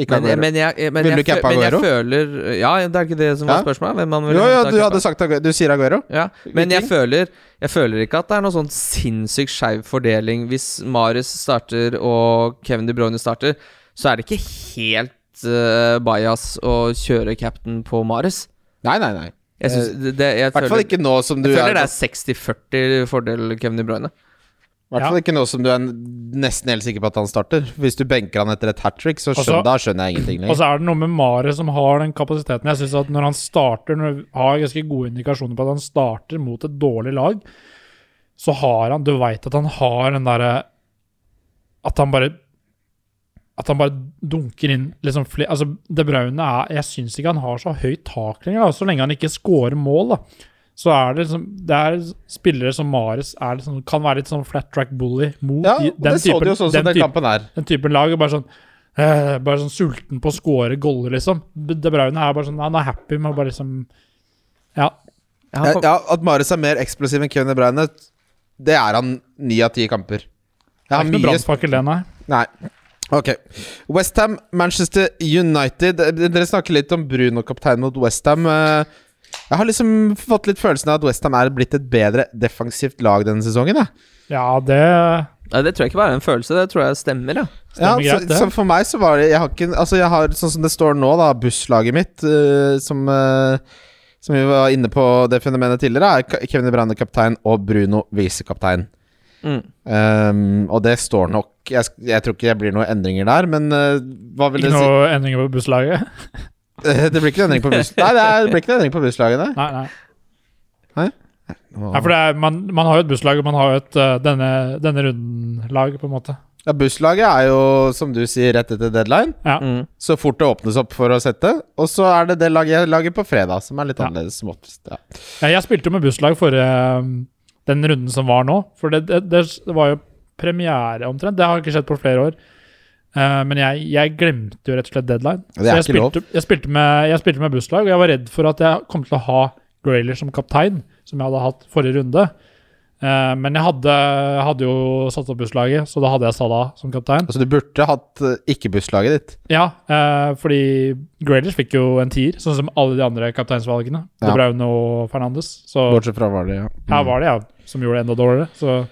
Ikke Men, Aguero. men, jeg, men, Vil du cappe Aguero? men jeg føler Ja, det er ikke det som var Ja. spørsmålet? Hvem man vil jo, ja, du hadde sagt Aguero. Du sier Aguero? Ja, men jeg føler, jeg føler ikke at det er noen sånn sinnssykt skeiv fordeling. Hvis Marius starter og Kevin De Bruyne starter, så er det ikke helt uh, bajas å kjøre captain på Marius. Nei, nei, nei. Jeg synes, det, det, jeg I hvert fall ikke nå som du jeg føler er det er 60-40 fordel Kevin De Bruyne. I hvert fall ikke nå som du er nesten helt sikker på at han starter. Hvis du benker han etter et hat trick, så skjønner, da skjønner jeg ingenting Og så er det noe med Mare som har den kapasiteten. Jeg synes at Når han starter, når har ganske gode indikasjoner på at han starter mot et dårlig lag, så har han Du veit at han har den derre At han bare At han bare dunker inn liksom flere Altså, De Braune er Jeg syns ikke han har så høyt tak lenger, da, så lenge han ikke scorer mål. da så er det liksom Det er spillere som Mares er liksom, kan være litt sånn flat track bully mot Ja, den, det så du jo sånn den den typen- kampen er. den typen lag er bare sånn eh, Bare sånn sulten på å score goller, liksom. De Bruyne er bare sånn Han er happy med å bare liksom Ja. Ja, ja, At Mares er mer eksplosiv enn Kevin De Bruyne, det er han ni av ti kamper. Det er har ikke noe mye brannfakkel, det, nei. Nei. Ok. Westham, Manchester United. Eh, Dere snakker litt om Bruno kaptein mot Westham. Jeg har liksom fått litt følelsen av at Westham er blitt et bedre defensivt lag denne sesongen. Jeg. Ja, det Nei, det tror jeg ikke bare er en følelse, det tror jeg stemmer, ja. Ja, Stemmer ja greit, så, så for meg så var det Jeg har ikke Altså, jeg har sånn som det står nå, da, busslaget mitt, uh, som uh, Som vi var inne på det fenomenet tidligere, er Kevin De kaptein og Bruno visekaptein. Mm. Um, og det står nok jeg, jeg tror ikke det blir noen endringer der, men uh, hva vil Ikke dere si? noe endringer på busslaget? *laughs* Eh, Det blir ikke noen endring på buss... Nei, det, er, det blir ikke noen endring på busslaget, nei. Nei, nei. Åh. nei for det er, man, man har jo et busslag, og man har jo et uh, denne, denne runden-lag, på en måte. Ja, busslaget er jo, som du sier, rett etter deadline. Ja. Mm. Så fort det åpnes opp for å sette. Og så er det det laget jeg lager på fredag, som er litt Ja. annerledes. som oftest, Ja. Ja, jeg spilte jo med busslag forrige um, den runden som var nå. For det, det, det var jo premiere omtrent. Det har ikke skjedd på flere år. Uh, men jeg, jeg glemte jo rett og slett deadline. Det er jeg ikke lov. jeg, spilte med, jeg spilte med busslag, og jeg var redd for at jeg kom til å ha Grayler som kaptein, som jeg hadde hatt forrige runde. Uh, men jeg hadde, hadde jo satt opp busslaget, så da hadde jeg Salah som kaptein. Altså, du burde hatt eh, ikke-busslaget ditt. Ja, fordi Graylers fikk jo en tier, sånn som alle de andre kapteinsvalgene. Ja. De Braune og Fernandes. Så Bortsett fra var det, ja. her var det ja, som gjorde det enda dårligere. Så,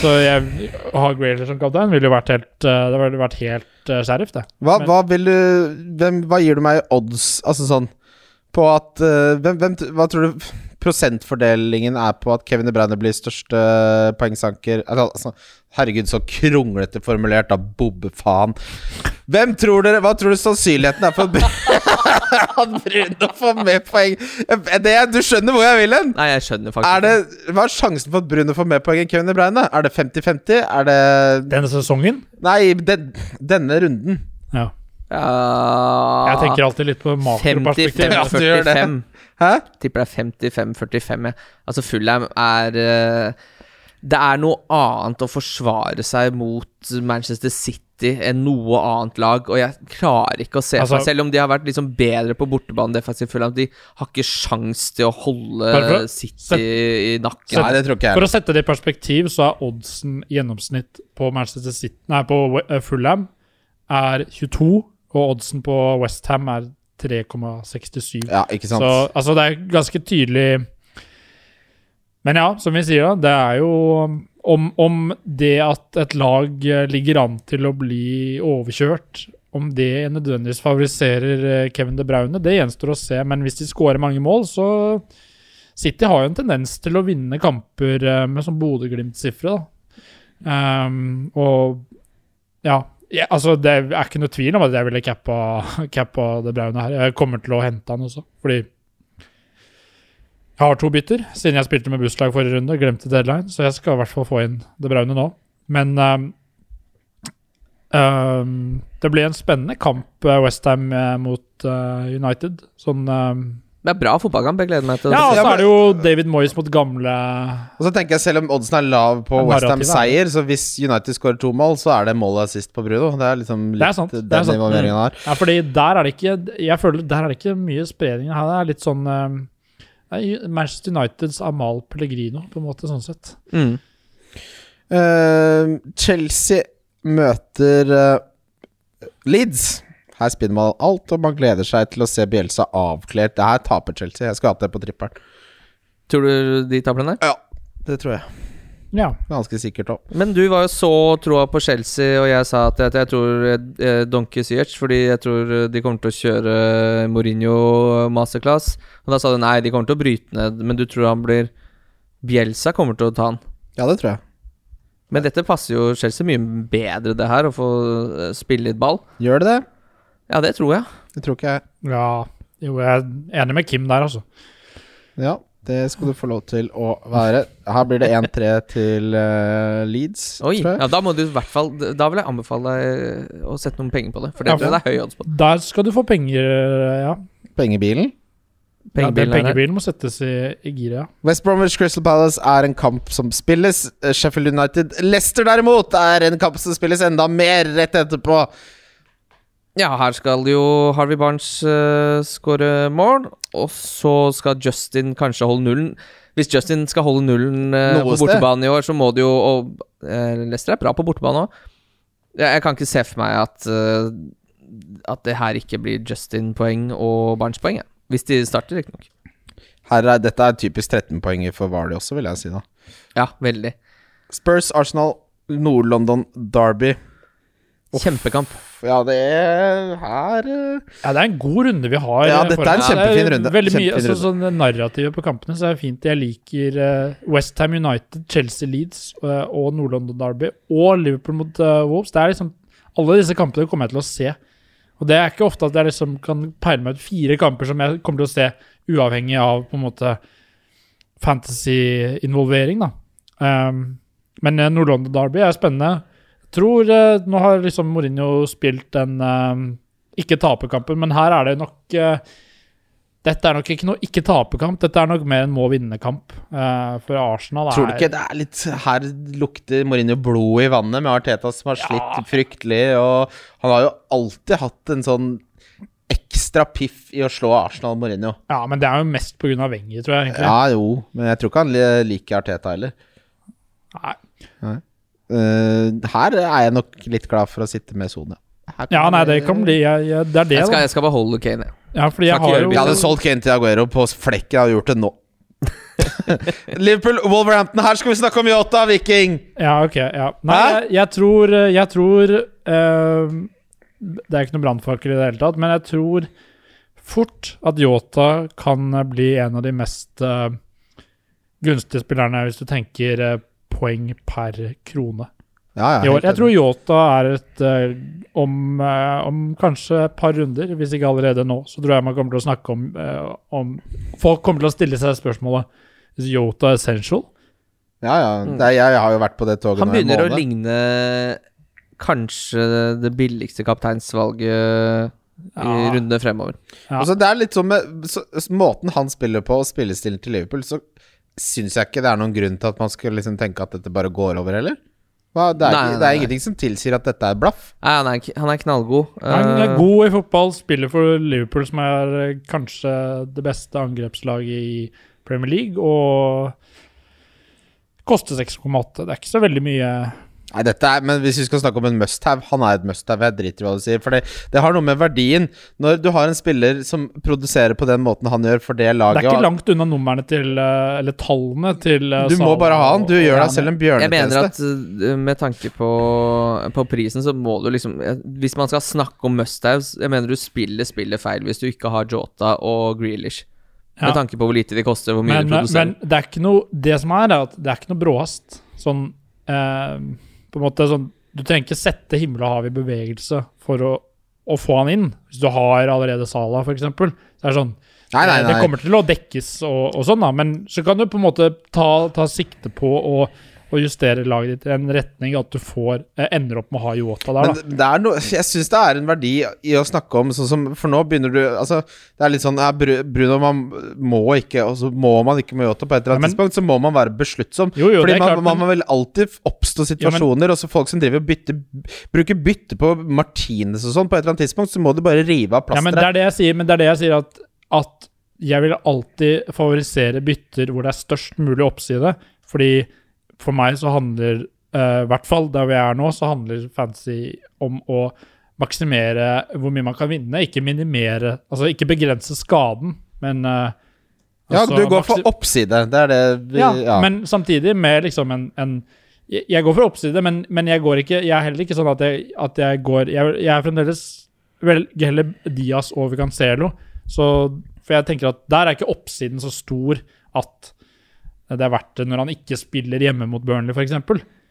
så jeg, å ha Grailer som kaptein ville jo vært helt eh, Det ville vært helt uh, sheriff, det. Hva, hva vil du hvem, Hva gir du meg odds, altså sånn På at eh, hvem, hvem, Hva tror du prosentfordelingen er på at Kevin De Bruyne blir største poengsanker altså, altså, Herregud, så kronglete formulert av bobbefaen. Hvem tror dere Hva tror du sannsynligheten er for *laughs* *laughs* Bruno får mer poeng? Det, du skjønner hvor jeg vil hen? Nei, jeg skjønner faktisk Er det, hva er sjansen for at Bruno får mer poeng enn Kevin De Bruyne? Er det 50-50? Er det Denne sesongen Nei, den, denne runden. Ja. Ja, Jeg tenker alltid litt på makroperspektiv. Ja, du gjør det. 55-45. Hæ? Tipper det er 55-45. Ja. Altså, Fullheim er eh, Det er noe annet å forsvare seg mot Manchester City enn noe annet lag, og jeg klarer ikke å se Altså- for meg Selv om de har vært liksom bedre på bortebane defensivt, Fulham, de har ikke sjans til å holde å City set, i nakken. Nei, det tror ikke jeg. For å sette det i perspektiv, så er oddsen i gjennomsnitt på Manchester City Nei, på eh, Fulham er 22, og oddsen på Westham er 3,67. Ja, ikke sant? Så altså, det er ganske tydelig Men ja, som vi sier, da, det er jo om, om det at et lag eh, ligger an til å bli overkjørt, om det nødvendigvis favoriserer eh, Kevin De Bruyne, det gjenstår å se. Men hvis de skårer mange mål, så City har jo en tendens til å vinne kamper eh, med sånn Bodø-Glimt-sifre. Ehm, og ja, ja, altså Det er ikke noe tvil om at jeg ville cappa, *laughs* cappa De Bruyne her. Jeg kommer til å hente han også, fordi jeg har to bytter, siden jeg spilte med busslag forrige runde. Glemte deadline, så jeg skal i hvert fall få inn det braune nå. Men um, um, det blir en spennende kamp, uh, Westham mot uh, United. Sånn um, Det er bra fotballkamp. Jeg gleder meg til det. Ja, og så er det jo David Moyes mot gamle Og så tenker jeg Selv om oddsen er lav på Men Westham narrativet er seier, så hvis United skårer to mål, så er det målet sist på Bruno. Det er liksom litt Det er sant, det er den sant. involveringen her. har. Ja, fordi der er det ikke Jeg føler der er det ikke mye spredning her. Det er litt sånn Manchester Uniteds Amal Pellegrino, på en måte, sånn sett. Mm. Uh, Chelsea møter uh, Leeds. Her spinner man alt, og man gleder seg til å se Bielsa avkledd. Det her taper Chelsea. Jeg skulle hatt det på trippelen. Tror du de taper den der? Ja, det tror jeg. Ja. Ganske sikkert òg. Men du var jo så troa på Chelsea, og jeg sa at jeg, jeg tror eh, Donkey Ziyech, fordi jeg tror de kommer til å kjøre Mourinho masterclass. Og da sa du nei, de kommer til å bryte ned, men du tror han blir Bielsa kommer til å ta han. Ja, det tror jeg. Men dette passer jo Chelsea mye bedre, det her, å få eh, spille litt ball. Gjør det det? Ja, det tror jeg. Det tror ikke jeg. ja. Jo, jeg er enig med Kim der, altså. Ja, det skal du få lov til å være. Her blir det 1-3 til uh, Leeds, Oi, tror jeg. ja, da må du i hvert fall Da vil jeg anbefale deg å sette noen penger på det, for det, Ja, for- det er høy odds på. Der skal du få penger, ja. Pengebilen. Pengebilen ja, pengebilen må settes i, i giret, ja. West Bromwich Crystal Palace er en kamp som spilles. Eh, Sheffield United Leicester derimot er en kamp som spilles enda mer rett etterpå. Ja, her skal jo Harvey Barnes uh, skåre mål, og så skal Justin kanskje holde nullen. Hvis Justin skal holde nullen uh, på bortebane i år, så må det jo Og uh, Leicester er bra på bortebane òg. Jeg, jeg kan ikke se for meg at uh, At det her ikke blir Justin-poeng og Barnes-poeng. Hvis de starter, riktignok. Her er, dette er typisk 13-poenger for Vardy også, vil jeg si. da Ja, veldig. Spurs, Arsenal, Nord-London, Derby. Kjempekamp. Ja, det er her eh, Ja, det er en god runde vi har. Ja, eh, dette er en kjempefin Det er runde. Veldig mye, Kjempefin altså, sånn Narrativet på kampene så er det fint. Jeg liker uh, Westham United, Chelsea Leeds eh, og Nord-London Derby og Liverpool mot eh, Wolves. Det er liksom Alle disse kampene kommer jeg til å se. Og det er ikke ofte at jeg liksom kan peile meg ut fire kamper som jeg kommer til å se, uavhengig av på en måte fantasy-involvering, da. Um, men eh, Nord-London Derby er spennende. Tror eh, Nå har liksom Mourinho spilt den eh, ikke-taperkampen, men her er det nok eh, Dette er nok ikke noe ikke-taperkamp, dette er nok mer en må-vinne-kamp. Uh, for Arsenal er Tror du ikke det er litt Her lukter Mourinho blod i vannet med Arteta som har slitt Ja. fryktelig, og han har jo alltid hatt en sånn ekstra piff i å slå Arsenal Mourinho. Ja, men det er jo mest pga. Wenger, tror jeg. egentlig. Ja, jo, men jeg tror ikke han liker Arteta heller. Nei. Eh, her er jeg nok litt glad for å sitte med Sone. Ja, nei, det kan bli jeg, jeg, Det er det, Jeg skal, jeg skal beholde Kane. Ja, fordi jeg har jo Jeg hadde solgt Kane til Aguero på flekken. Jeg hadde gjort det nå. *laughs* Liverpool, Wolverhampton. Her skal vi snakke om Yota, Viking! Ja, ok. Ja. Nei, jeg, jeg tror Jeg tror uh, Det er ikke noe brannfakkel i det hele tatt, men jeg tror fort at Yota kan bli en av de mest uh, gunstige spillerne hvis du tenker eh, poeng per krone Ja, ja, i år. Jeg tror. Yota er et eh, om, eh, om kanskje et par runder, hvis ikke allerede nå, så tror jeg man kommer til å snakke om, eh, om Folk kommer til å stille seg spørsmålet Is Yota essential? Ja, ja. Det er, jeg, har jo vært på det toget Han begynner å ligne kanskje det billigste kapteinsvalget i Ja. runde fremover. Ja. Altså, det er litt sånn med så Måten han spiller på, og spillestilen til Liverpool, så syns jeg ikke det er noen grunn til at man skal liksom tenke at dette bare går over, heller. Det, er, Nei, ikke- nei, det er nei. ingenting som tilsier at dette er blaff. Nei, han er, han er knallgod. Han er Eh, god i fotball, spiller for Liverpool, som er eh, kanskje det beste angrepslaget i Premier League, og koster 6,8. Det er ikke så veldig mye Nei, dette er, Men hvis vi skal snakke om en must-have, han er et must-have. Jeg driter i hva du sier. For det, det har noe med verdien. Når du har en spiller som produserer på den måten han gjør for det laget Det er ikke langt unna numrene til eh, Eller tallene til eh, Du må bare ha han. Du og- gjør deg selv en jeg mener at uh, med tanke på, på prisen, så må du liksom eh, Hvis man skal snakke om must-haves Jeg mener du spiller spillet feil hvis du ikke har Jota og Grealish. Ja. Med tanke på hvor lite de koster, hvor mye men, de produserer. men det er ikke noe Det som er, er at det er ikke noe bråhast. Sånn eh, På en måte sånn Du trenger ikke sette himmel og hav i bevegelse for å, å få han inn. Hvis du har allerede Sala, f.eks. Så er det sånn Nei, nei, nei. Det kommer til å dekkes og, og sånn, da, men så kan du på en måte ta, ta sikte på å, å justere laget ditt i en retning at du får eh, ender opp med å ha Yota der, da. Men det er noe, jeg syns det er en verdi i å snakke om sånn som For nå begynner du Altså, det er litt sånn ja, Bru- Bruno, man må ikke Og så må man ikke med Yota på et eller Ja, annet men- tidspunkt. Så må man være besluttsom. Jo, jo, Fordi man, klart, man men- vil alltid oppstå situasjoner, og så folk som driver og bytter bruker bytte på Martinez og sånn, på et eller annet tidspunkt, så må du bare rive av Ja, men det er det jeg sier, men det er det jeg sier at, at jeg vil alltid favorisere bytter hvor det er størst mulig oppside. Fordi for meg så handler, uh, i hvert fall der vi er nå, så handler fantasy om å maksimere hvor mye man kan vinne, ikke minimere Altså ikke begrense skaden, men Ja, altså du går for oppside. Det er det vi ja, ja. men samtidig med liksom en, en jeg, går for oppside, men, men jeg går ikke Jeg er heller ikke sånn at jeg, at jeg går Jeg, jeg er fremdeles velger heller Diaz over Cancelo. Så, for jeg tenker at der er ikke oppsiden så stor at det er verdt det når han ikke spiller hjemme mot Burnley, f.eks.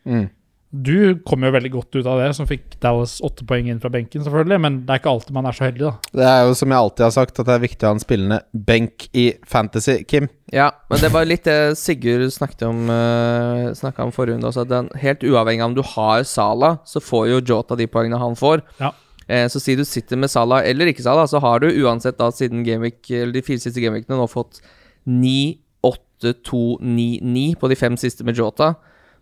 Mm. Du kom jo veldig godt ut av det, som fikk Dallas åtte poeng inn fra benken, selvfølgelig. Men det er ikke alltid man er så heldig, da. Det er jo som jeg alltid har sagt, at det er viktig å ha en spillende benk i Fantasy, Kim. Ja, men det var litt det Sigurd snakket om uh, om forrige runde også. At den, helt uavhengig av om du har Sala, så får jo Jota de poengene han får. Ja. Eh, så si du sitter med Sala eller ikke Sala, så har du uansett da siden Gameweek, eller de fire siste gameweekene nå fått 9, 8, 2, 9, 9 på de fem siste med Jota.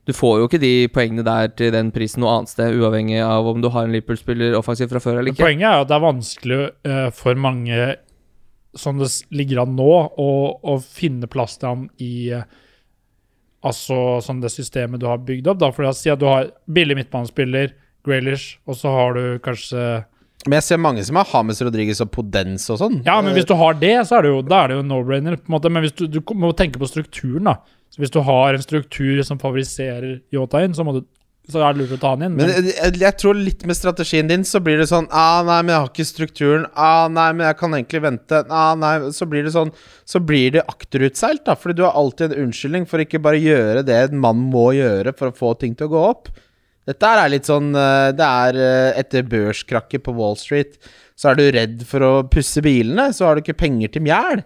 Du får jo ikke de poengene der til den prisen noe annet sted, uavhengig av om du har en Liverpool-spiller offensivt fra før eller ikke. Poenget er at det er vanskelig uh, for mange, som det ligger an nå, å, å finne plass til ham i uh, Altså sånn det systemet du har bygd opp. da, for Si at du har billig midtbanespiller, Graylish, og så har du kanskje Men jeg ser mange som har James Rodriguez og Podence og sånn. Ja, men hvis du har det, så er det jo, da er det jo no-brainer. på en måte, Men hvis du, du må tenke på strukturen, da. Så Hvis du har en struktur som favoriserer Yota inn, så, må du, så er det lurt å ta han inn. Men Men, jeg, jeg tror litt med strategien din så blir det sånn Ah, nei, men jeg har ikke strukturen. Ah, nei, men jeg kan egentlig vente. Ah, nei, Så blir det sånn Så blir det akterutseilt, da. Fordi du har alltid en unnskyldning for ikke bare gjøre det en mann må gjøre for å få ting til å gå opp. Dette er litt sånn eh, Det er eh, etter børskrakket på Wall Street. Så er du redd for å pusse bilene, så har du ikke penger til mjæl.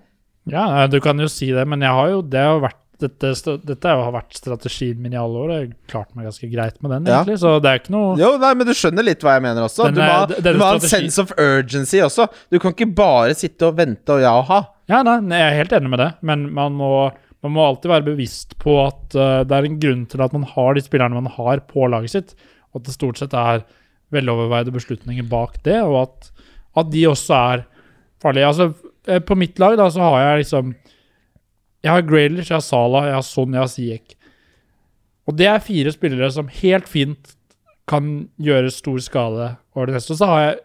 ja, du kan jo si det, men jeg har jo, det har vært dette, dette har vært strategien min i alle år. Jeg har klart meg ganske greit med den, Ja. egentlig. Så det er ikke noe Jo, nei, men du skjønner litt hva jeg mener også. Denne, Du må, du må ha en sense of urgency også. Du kan ikke bare sitte og vente og ja og ha. Ja, nei, jeg er helt enig med det, men man må, man må alltid være bevisst på at eh, det er en grunn til at man har de spillerne man har på laget sitt, og at det stort sett er veloverveide beslutninger bak det, og at, at de også er farlige. Altså, eh, på mitt lag da, så har jeg liksom Jeg har Graylish, jeg har Salah, jeg har Son, jeg har Siek. Og det er fire spillere som helt fint kan gjøre stor skade over det neste. Og så har jeg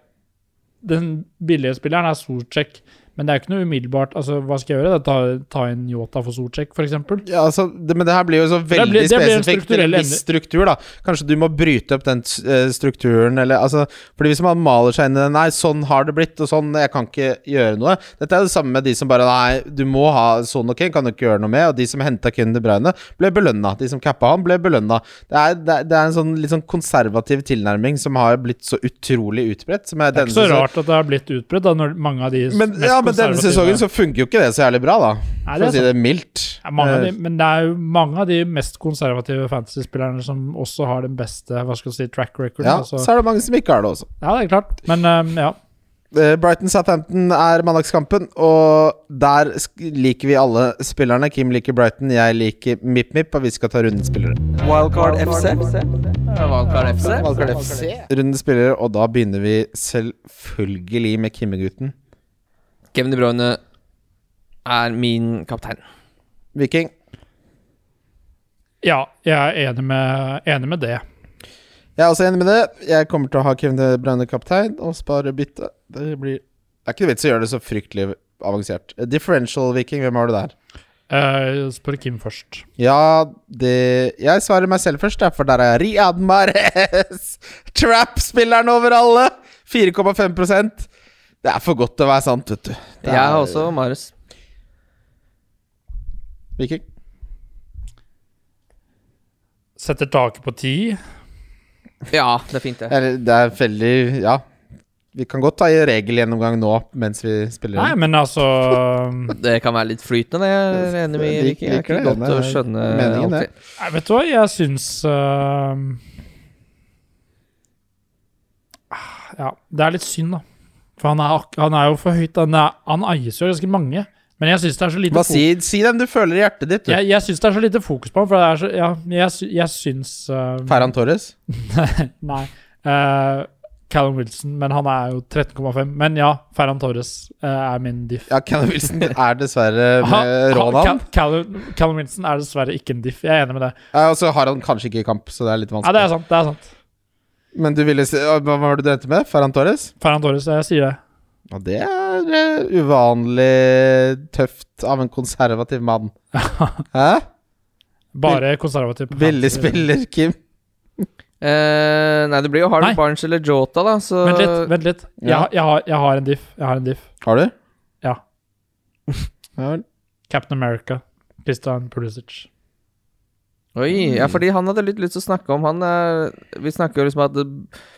den billige spilleren er Sorcek, men det er jo ikke noe umiddelbart Altså, Hva skal jeg gjøre? Da, ta, ta inn Yota for Sorcek, f.eks.? Ja, altså, det, men det her blir jo så Det veldig det blir en spesifikt en viss struktur, da. Kanskje du må bryte opp den eh, strukturen, eller altså Fordi hvis man maler seg inn i det Nei, sånn har det blitt, og sånn Jeg kan ikke gjøre noe. Dette er det samme med de som bare Nei, du må ha sånn og Kane, kan du ikke gjøre noe med. Og de som henta Kevin De Bruyne, ble belønna. De som cappa han, ble belønna. Det er, det, det er en sånn litt sånn konservativ tilnærming som har blitt så utrolig utbredt. Som Det er ikke så rart at det har blitt utbredt, da, når mange av de Men, ja, men denne sesongen så funker jo ikke det så jævlig bra, da. Nei, For å si det mildt. Ja, mange av de, Eh, men det er jo mange av de mest konservative fantasy-spillerne som også har den beste hva skal jeg si, track record. Ja, altså. så er det mange som ikke har det også. ja, det er klart. Men um, ja. Eh, Brighton Southampton er mandagskampen, og der liker vi alle spillerne. Kim liker Brighton, jeg liker MIP-MIP, og vi skal ta rundens spillere. Wildcard FC. Wildcard FC. Rundens spillere, og da begynner vi selvfølgelig med Kimmegutten. Kevin De Bruyne er min kaptein. Viking. ja, jeg er enig med, enig med det. Jeg er også enig med det. Jeg kommer til å ha Kevin De Bruyne kaptein og spare bytte. Det blir Det er ikke noe vits i å gjøre det så fryktelig avansert. Eh, Differential Viking, hvem har du der? Uh, spør Kim først. Ja, det Jeg svarer meg selv først, for der er Riyad Mahrez! *laughs* Trap-spilleren over alle! 4,5 Det er for godt til å være sant, vet du. Det Jeg har er- også Marius. Viking. Setter taket på ti. Ja, det er fint, det. Er, det er veldig Ja. Vi kan godt ta i regelgjennomgang nå mens vi spiller. Nei, men altså *laughs* Det kan være litt flytende, det er jeg enig med Jeg Viking. Det er ikke godt å skjønne meningen, det. Nei, Vet du hva, jeg syns uh, Ja, det er litt synd, da. For han er, han er jo for høyt. Han, er, han eies jo ganske mange. Men jeg syns det er så lite Hva si, si dem du føler i hjertet ditt, du. Jeg, jeg syns det er så lite fokus på ham, for det er så Ja, jeg, jeg syns uh, Ferran Torres. *laughs* Nei. Uh, Callum Wilson, men han er jo 13,5. Men ja, Ferran Torres uh, er min diff. Ja, Callum Wilson er dessverre *laughs* med Cal- Callum, Callum Wilson er dessverre ikke en diff. Jeg er enig med det. Uh, og så har han kanskje ikke kamp, så det er litt Ja, vanskelig. det er sant. det er sant Men du ville si Hva var det du endte med? Ferran Torres? Ferran Torres, jeg sier det. Ja, det er eh, uvanlig tøft av en konservativ mann. *laughs* Hæ? Bare konservativ. Billig spiller, Kim. *laughs* Eh, nei, det blir jo Harden Nei. Barnes eller Jota, da, så Vent litt. vent litt jeg, Ja. har- jeg, har, jeg har en diff. Jeg har en diff. Har du? Ja. Ja. Captain America. Christian Pulisic. Oi, ja, fordi han hadde litt lyst til å snakke om Han er Vi snakker jo liksom at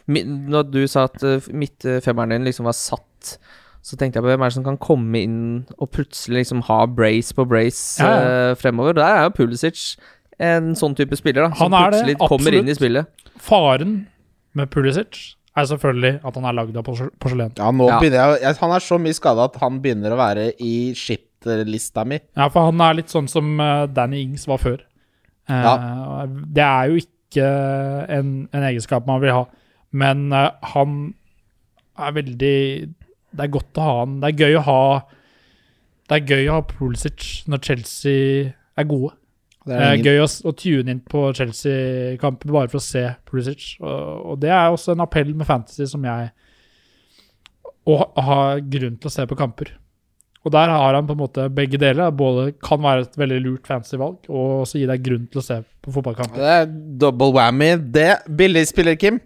Når du sa at eh, midtfemmeren din liksom var satt, så tenkte jeg på hvem er det som kan komme inn og plutselig liksom ha brace på brace Ja, ja. eh, fremover. Der er jo Pulisic en sånn type spiller, da. Som Han er det, plutselig kommer inn i spillet. Faren med Pulisic er selvfølgelig at han er lagd av porsel- porselen. Ja, nå Ja. begynner jeg, jeg Han er så mye skada at han begynner å være i shit-lista mi. Ja, for han er litt sånn som eh, Danny Ings var før. Eh, Det er jo ikke en, en egenskap man vil ha, men eh, han er veldig Det er godt å ha han. Det er gøy å ha Det er gøy å ha Pulisic når Chelsea er gode. Det er ingen, gøy å, å tune inn på Chelsea-kamper bare for å se Pulisic. Og, og det er også en appell med fantasy som jeg Å ha grunn til å se på kamper. Og der har han på en måte begge deler. Både kan være et veldig lurt fancy valg, og også gi deg grunn til å se på fotballkamper. det er double whammy. Det Billig spiller, Kim.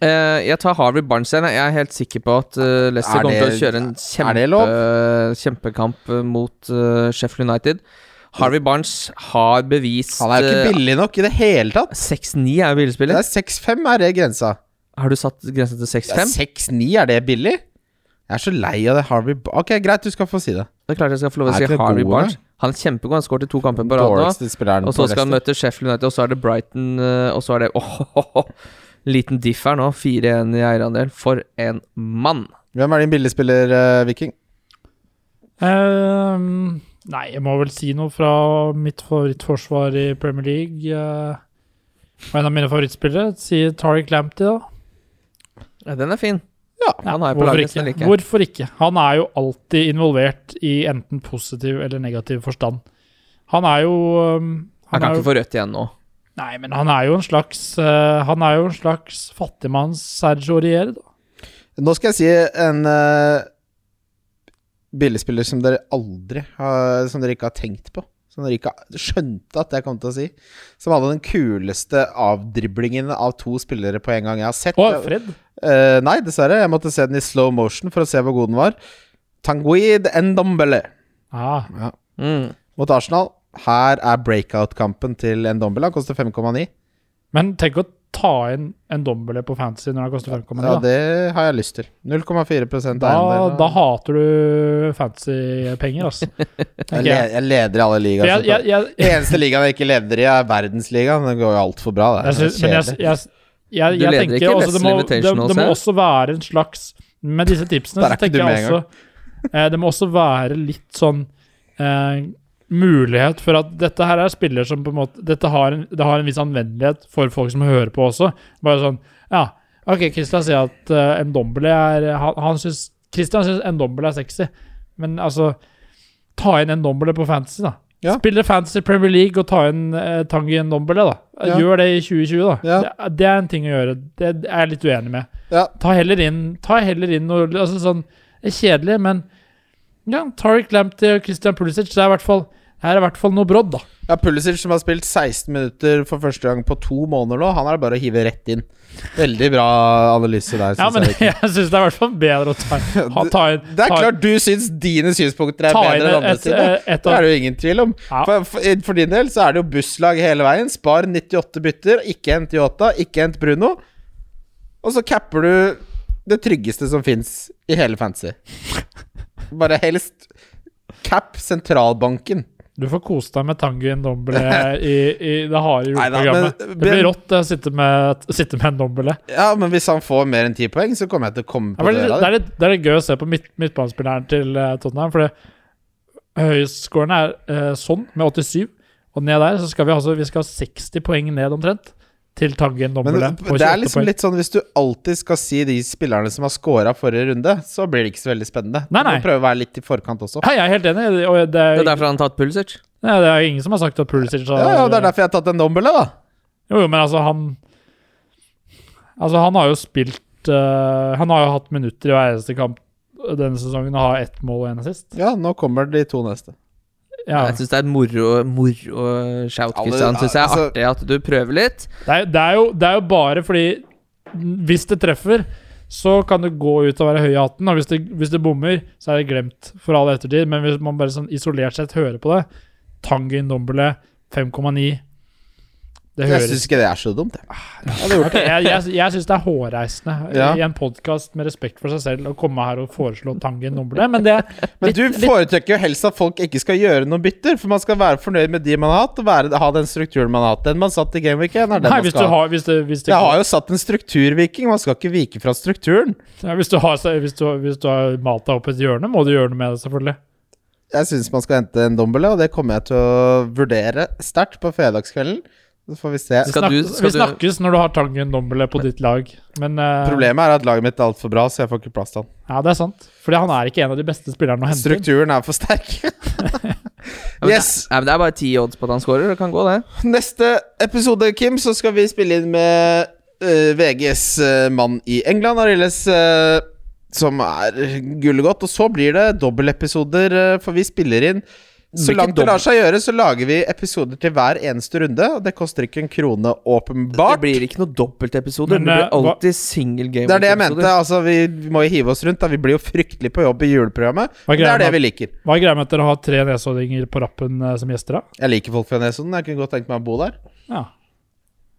Uh, jeg tar Harvey Barnes igjen. Jeg er helt sikker på at uh, Leicester Er kommer til å kjøre en kjempe, kjempekamp eh, mot uh, Sheffield United. Harvey Barnes har bevist Han er jo ikke billig nok i det hele tatt. 6-9 er jo Det billigspiller. er 6-5 er det grensa. Har du satt grensa til 6-5? 6-9, er det billig? Jeg er så lei av det Harvey Barnes. Ok, greit, du skal få si det. Det er klart jeg skal få lov å si Harvey gode? Barnes. Han er kjempegod. Han skåret i to kamper på rad nå. Og så skal han møte Sheffield United, og så er det Brighton, eh, og så er det *laughs* Åh, liten diff her nå. 4-1 i eierandel. For en mann! Hvem er din billigspiller, uh, Viking? Ehm, nei, jeg må vel si noe fra mitt favorittforsvar i Premier League. og en av mine favorittspillere sier Tariq Lamptey, da. Ja, den er fin. Ja, Han er på Hvorfor laget, ikke? Hvorfor ikke? Han er jo alltid involvert i enten positiv eller negativ forstand. Han er jo um, Han han kan er ikke jo, få rødt igjen nå. Nei, men han er jo en slags uh, Han er jo en slags fattigmanns Sergio Riere, da. Nå skal jeg si en uh, billigspiller som dere aldri har Som dere ikke har tenkt på. Som dere ikke skjønte at jeg kom til å si. Som hadde den kuleste avdriblingen av to spillere på en gang jeg har sett. Å, Fred. Uh, nei, dessverre. Jeg måtte se den i slow motion for å se hvor god den var. Tanguid Ndombele Ah, Mm. mot Arsenal. Her er breakout-kampen til Ndombele. Han koster 5,9. men tenk å ta inn en dombele på fantasy når det koster 5,9. Ja, det har jeg lyst til. 0,4 eiendel. Da, da hater du fantasy-penger, altså. *laughs* jeg, le jeg leder i alle ligaer. *laughs* Eneste ligaen jeg ikke leder i, er verdensligaen. Den går jo altfor bra. Det jeg, synes, men jeg, jeg, jeg, Du jeg leder tenker ikke også, det, må, det, det må også være en slags Med disse tipsene så er tenker jeg også eh, Det må også være litt sånn eh, mulighet for at dette her er spillere som på en måte Dette har en, det har en viss anvendelighet for folk som hører på også. Bare sånn Ja, OK, Christian sier at uh, Ndombele er Han, han synes, Christian syns Ndombele er sexy, men altså Ta inn Ndombele på fantasy, da. Ja. Spille Fantasy Premier League og ta inn uh, Tangi Dombele, da. Ja. Gjør det i 2020, da. Ja. Det, det er en ting å gjøre. Det er jeg litt uenig med. Ja. Ta heller inn Ta heller inn noe altså sånn, Det er kjedelig, men ja, Tariq Lamptey og Christian Pulisic, det er i hvert fall her er i hvert fall noe brodd, da. Ja, Pulisic som har spilt 16 minutter for første gang på to måneder nå, han er det bare å hive rett inn. Veldig bra analyse der, Ja, men jeg. *laughs* Jeg syns det er i hvert fall bedre å ta, *laughs* ha, ta inn Det er ta, klart du syns dine synspunkter er bedre enn andre sine. et, et Det er det jo ingen tvil om. Ja. For, for, for din del så er det jo busslag hele veien. Spar 98 bytter, ikke hent Yota, ikke hent Bruno. Og så capper du det tryggeste som fins i hele fantasy. *laughs* Bare helst cap sentralbanken. Du får kose deg med Tangi doble *laughs* i, i det harde juleprogrammet. Det blir rått å sitte med, sitte med Ndombele. Ja, men hvis han får mer enn 10 poeng, så kommer jeg til å komme på ja, det, det, er litt, det er litt gøy å se på midt, midtbanespilleren til eh, Tottenham. For høyestskårende er eh, sånn, med 87. Og ned der så skal vi, altså, vi skal ha 60 poeng ned omtrent. Til Tangen Men Dombele. det er liksom poeng. litt sånn hvis du alltid skal si de spillerne som har scora forrige runde, så blir det ikke så veldig spennende. Nei, nei. Du må prøve å være litt i forkant også. Ja, jeg er helt enig. Og det Det er, er derfor han har tatt Pulisic. ja, det er ingen som har sagt at Pulisic har Ja, ja, Det er derfor jeg har tatt en dombele, da. Jo, jo, men altså, han Altså, han har jo spilt uh, Han har jo hatt minutter i hver eneste kamp denne sesongen og har ett mål og én assist. Ja, nå kommer de to neste. Ja. Jeg syns det er et moro, moro shout, Kristian. Syns Synes jeg er altså- artig at du prøver litt. Det, er, det, er jo, det er jo bare fordi Hvis det treffer, så kan det gå ut og være høy i hatten. Og hvis det, hvis det bommer, så er det glemt for all ettertid. Men hvis man bare sånn isolert sett hører på det Tangen Dombele 5,9 Det Jeg høres syns ikke det er så dumt, jeg. Gjort jeg jeg, jeg syns det er hårreisende Ja. i en podkast med respekt for seg selv å komme her og foreslå Tangen Dombele, men det Men du foretrekker jo helst at folk ikke skal gjøre noen bytter, for man skal være fornøyd med de man har hatt, og være, ha den strukturen man har hatt. Den man satt i Gameweek 1, er den Nei, man skal ha. Jeg har jo satt en strukturviking, man skal ikke vike fra strukturen. ja, hvis, du har, hvis, du, hvis du har malt deg opp et hjørne, må du gjøre noe med det, selvfølgelig. Jeg syns man skal hente en dombele, og det kommer jeg til å vurdere sterkt på fredagskvelden. Så får vi se. Vi, Skal snak, du- skal vi du- snakkes når du har Tangen Dombele på ditt lag, men uh, Problemet er at laget mitt er altfor bra, så jeg får ikke plass til han. Ja, det er sant. Fordi han er ikke en av de beste spillerne å hente inn. Strukturen er for sterk. *laughs* Yes. det, men det er bare ti odds på at han scorer. Det kan gå, det. Neste episode, Kim, så skal vi spille inn med uh, VGs uh, mann i England, Arildes, uh, som er gullegodt. Og så blir det dobbeltepisoder, uh, for vi spiller inn så langt det lar seg gjøre, så lager vi episoder til hver eneste runde. Og det koster ikke en krone, åpenbart. Det blir ikke noe dobbeltepisoder. Det blir eh, alltid single game. Det er det jeg mente. Altså, vi, vi må jo hive oss rundt. Da. Vi blir jo fryktelig på jobb i juleprogrammet. Er Det er det med, vi liker. hva er greia med at dere har tre nesoddinger på rappen eh, som gjester, da? Jeg liker folk fra Nesodden. Jeg kunne godt tenkt meg å bo der. Ja.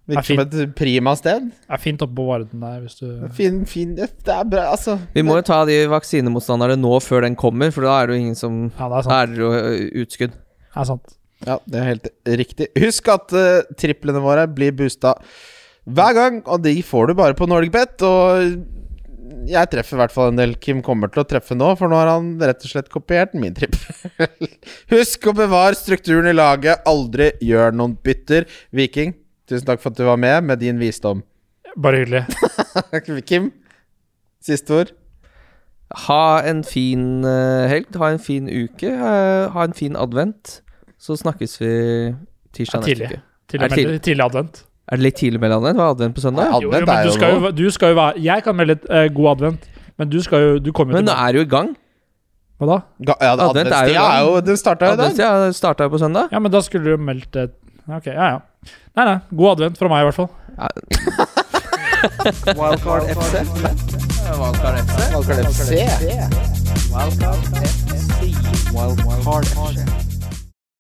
Virker som et prima sted. Det er fint oppe på Varden der, hvis du Fin, fin Det er bra, altså. Vi må jo ta de vaksinemotstanderne nå før den kommer, for da er det jo ingen som Ja, det er sant. er ø, utskudd. Det er sant. Ja, det er helt riktig. Husk at uh, triplene våre blir boosta hver gang, og de får du bare på NorgBet. Og jeg treffer i hvert fall en del. Kim kommer til å treffe nå, for nå har han rett og slett kopiert min tripp. *laughs* Husk å bevare strukturen i laget. Aldri gjør noen bytter. Viking, tusen takk for at du var med, med din visdom. Bare hyggelig. *laughs* Kim, siste ord. Ha en fin ø, helg. Ha en fin uke. ha en fin advent. Så snakkes vi tirsdag neste uke. Tidlig, Er tidlig, tidlig advent. Er det litt tidlig med advent? Var advent på søndag? Ja, Jo, jo, men er du skal jo, du skal jo være Jeg kan melde uh, god advent, men du skal jo Du kommer jo Men nå er du jo i gang. Hva da? Ga ja, Advent er jo er jo du starta jo i dag. Starta jo på søndag. Ja, men da skulle du jo meldt det Ok, ja ja. Nei, nei. God advent fra meg, i hvert fall. *laughs* Wildcard FC. Wildcard FC. Wildcard FC. Wildcard FC. Wildcard FC.